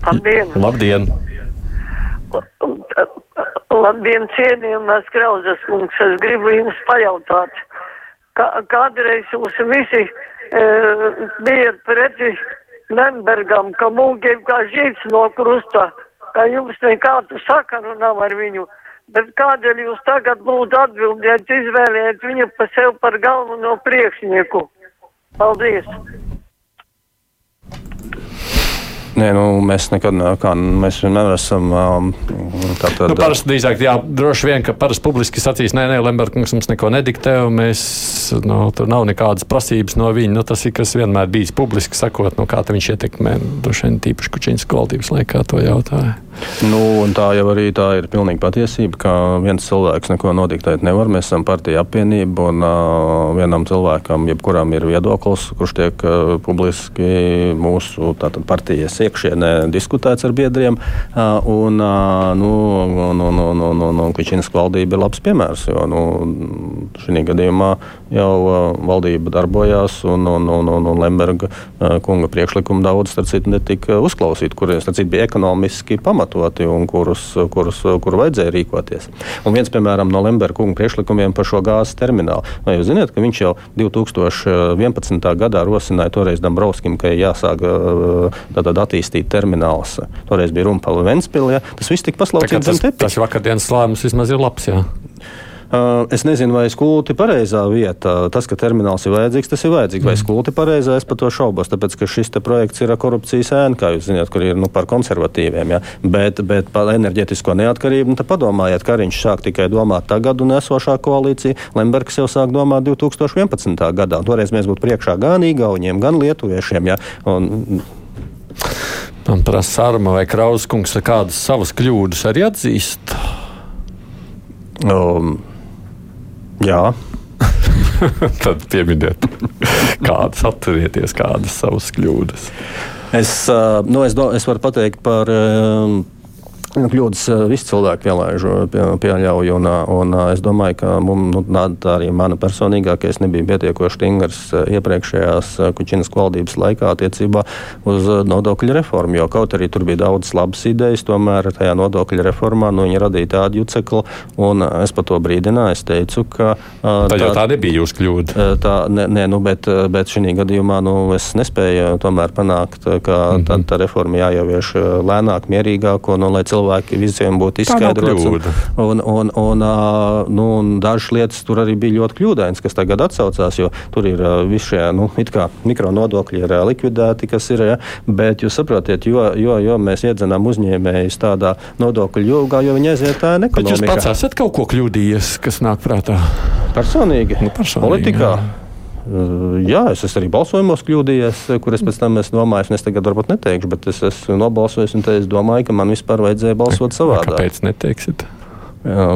Labdien! Labdien! Labdien, cienījumās Krauzes kungs, es gribu jums pajautāt, kā, kādreiz jūs visi e, bijat preti Lembergam, ka mūgiem kā žīts no krusta, ka jums nekādu sakaru nav ar viņu. Bet kādēļ jūs tagad lūdzu atbildiet, izvēliet viņu pa sev par galveno priekšnieku? Paldies! Nē, nu, mēs nekad kā, mēs vienmēr esam. Um, tātad, Nu, parasti drīzāk, jā, droši vien, ka parasti publiski sacīs, nē, nē, Lembergs mums neko nediktē, un mēs, nu, tur nav nekādas prasības no viņa. Nu, tas ir kas vienmēr bijis publiski sakot, nu, kā viņš ietekmē, droši vien tīpaši Kučīnas valdības laikā to jautāja. Nu, tā jau arī tā ir pilnīgi patiesība, ka viens cilvēks neko nodiktēt nevar. Mēs esam partija apvienība, un uh, vienam cilvēkam, jebkuram ir viedoklis, kurš tiek uh, publiski mūsu tātad, partijas iekšienē diskutēts ar biedriem. Un, nu, un, un, un, un, un, un Kličīnas valdība ir labs piemērs, jo nu, šī gadījumā jau valdība darbojās, un, un, un, un, un Lemberga kunga priekšlikumi daudz, starp citu, netika uzklausīti, kuriem, starp citu, bija ekonomiski pamatoti un kurus, kurus, kur vajadzēja rīkoties. Un viens, piemēram, no Lemberga kunga priekšlikumiem par šo gāzes terminālu. Vai jūs zināt, ka viņš jau 2011. gadā rosināja toreiz Dambrovskim, ka jāsāk tātad attīstīt termināls. Toreiz bija runa par Ventspili. Ja? Tas viss tika paslaucīts zem Tas, tas vakardienas lēmums vismaz ir labs, jā. Uh, es nezinu, vai skulti ir pareizā vieta. Tas, ka termināls ir vajadzīgs, tas ir vajadzīgs. Vai skulti ir pareizā, es par to šaubos. Tāpēc, ka šis projekts ir korupcijas ēna, kā jūs zināt, kur ir nu, par konservatīviem. Ja? Bet, bet par enerģetisko neatkarību, nu, tad padomājiet, ka viņš sāk tikai domāt tagad un esošā koalīcija. Lembergs jau sāk domāt 2011. gadā. Toreiz mēs būtu priekšā gan Igauniem, gan Lietuviešiem. Ja? Un, Man prasa Arma vai Krauskungs, kādas savas kļūdas arī atzīst. Um, jā. [laughs] Tad pieminiet, kādas atcerieties, kādas savas kļūdas. Es, uh, nu, es, es varu pateikt par. Nu, kļūdas eh, visi cilvēki pielaiž, pie, pieļauj. Un, eh, un eh, es domāju, ka mums, nu, tā arī mana personīgākā, es nebiju pietiekoši stingrs iepriekšējās Kučinas valdības laikā attiecībā uz nodokļu reformu. Jo kaut arī tur bija daudz labas idejas, tomēr tajā nodokļu reformā nu, viņi radīja tādu jucekli. Un es par to brīdināju. Es teicu, ka tā, tā, tā nebija jūsu kļūda. Tā, ne, ne, nu, bet, bet šī gadījumā nu, es nespēju tomēr panākt, ka mm -hmm. tā, tā reforma jāievieš lēnāk, mierīgāk, un, un lai cilvēki cilvēki visiem būtu izskaidrots. Un, un, un, nu, un dažas lietas tur arī bija ļoti kļūdainas, kas tagad atsaucās, jo tur ir visi šie nu, mikronodokļi ir likvidēti, kas ir. Ja, bet jūs saprotiet, jo, jo, jo mēs iedzenām uzņēmējus tādā nodokļu jūgā, jo viņi aiziet tā nekonomikā. Bet jūs pats esat kaut ko kļūdījies, kas nāk prātā? Personīgi? Nu, personīgi Politikā? Jā. Jā, es esmu arī balsojumos kļūdījies, kur es pēc tam esmu domājis, un es tagad varbūt neteikšu, bet es esmu nobalsojis, un es domāju, ka man vispār vajadzēja balsot savādāk. Kāpēc neteiksit? Jā.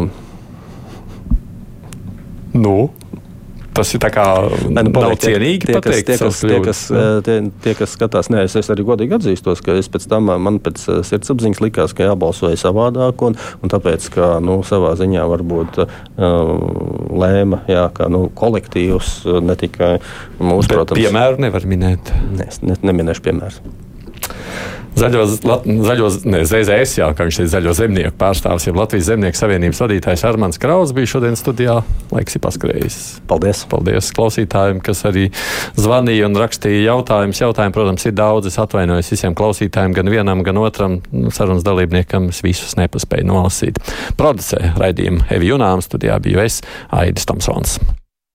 Nu? Tas ir tā kā nu, nav cienīgi tie, pateikt tie, kas, tie, kas, eh, tie, tie, kas skatās, nē, es, es arī godīgi atzīstos, ka es pēc tam, man pēc eh, sirdsapziņas likās, ka jābalsoja savādāk, un, un tāpēc, ka, nu, savā ziņā varbūt uh, lēma, jā, ka, nu, kolektīvs ne tikai mūsu, Bet protams. Piemēru nevar minēt. Ne, es ne, neminēšu piemērs. Zaļo, zaļo, ne, ZZS, jā, kā viņš ir zaļo zemnieku pārstāvis, jau Latvijas Zemnieku savienības vadītājs Armāns Kraus bija šodien studijā. Laiks ir paskrējis. Paldies! Paldies klausītājiem, kas arī zvanīja un rakstīja jautājumus. Jautājumi, protams, ir daudz. Es atvainojos visiem klausītājiem, gan vienam, gan otram nu, sarunas dalībniekam. Es visus nepaspēju nolasīt. Producē raidījumu Evi Junām studijā biju es, Aidis Tomsons.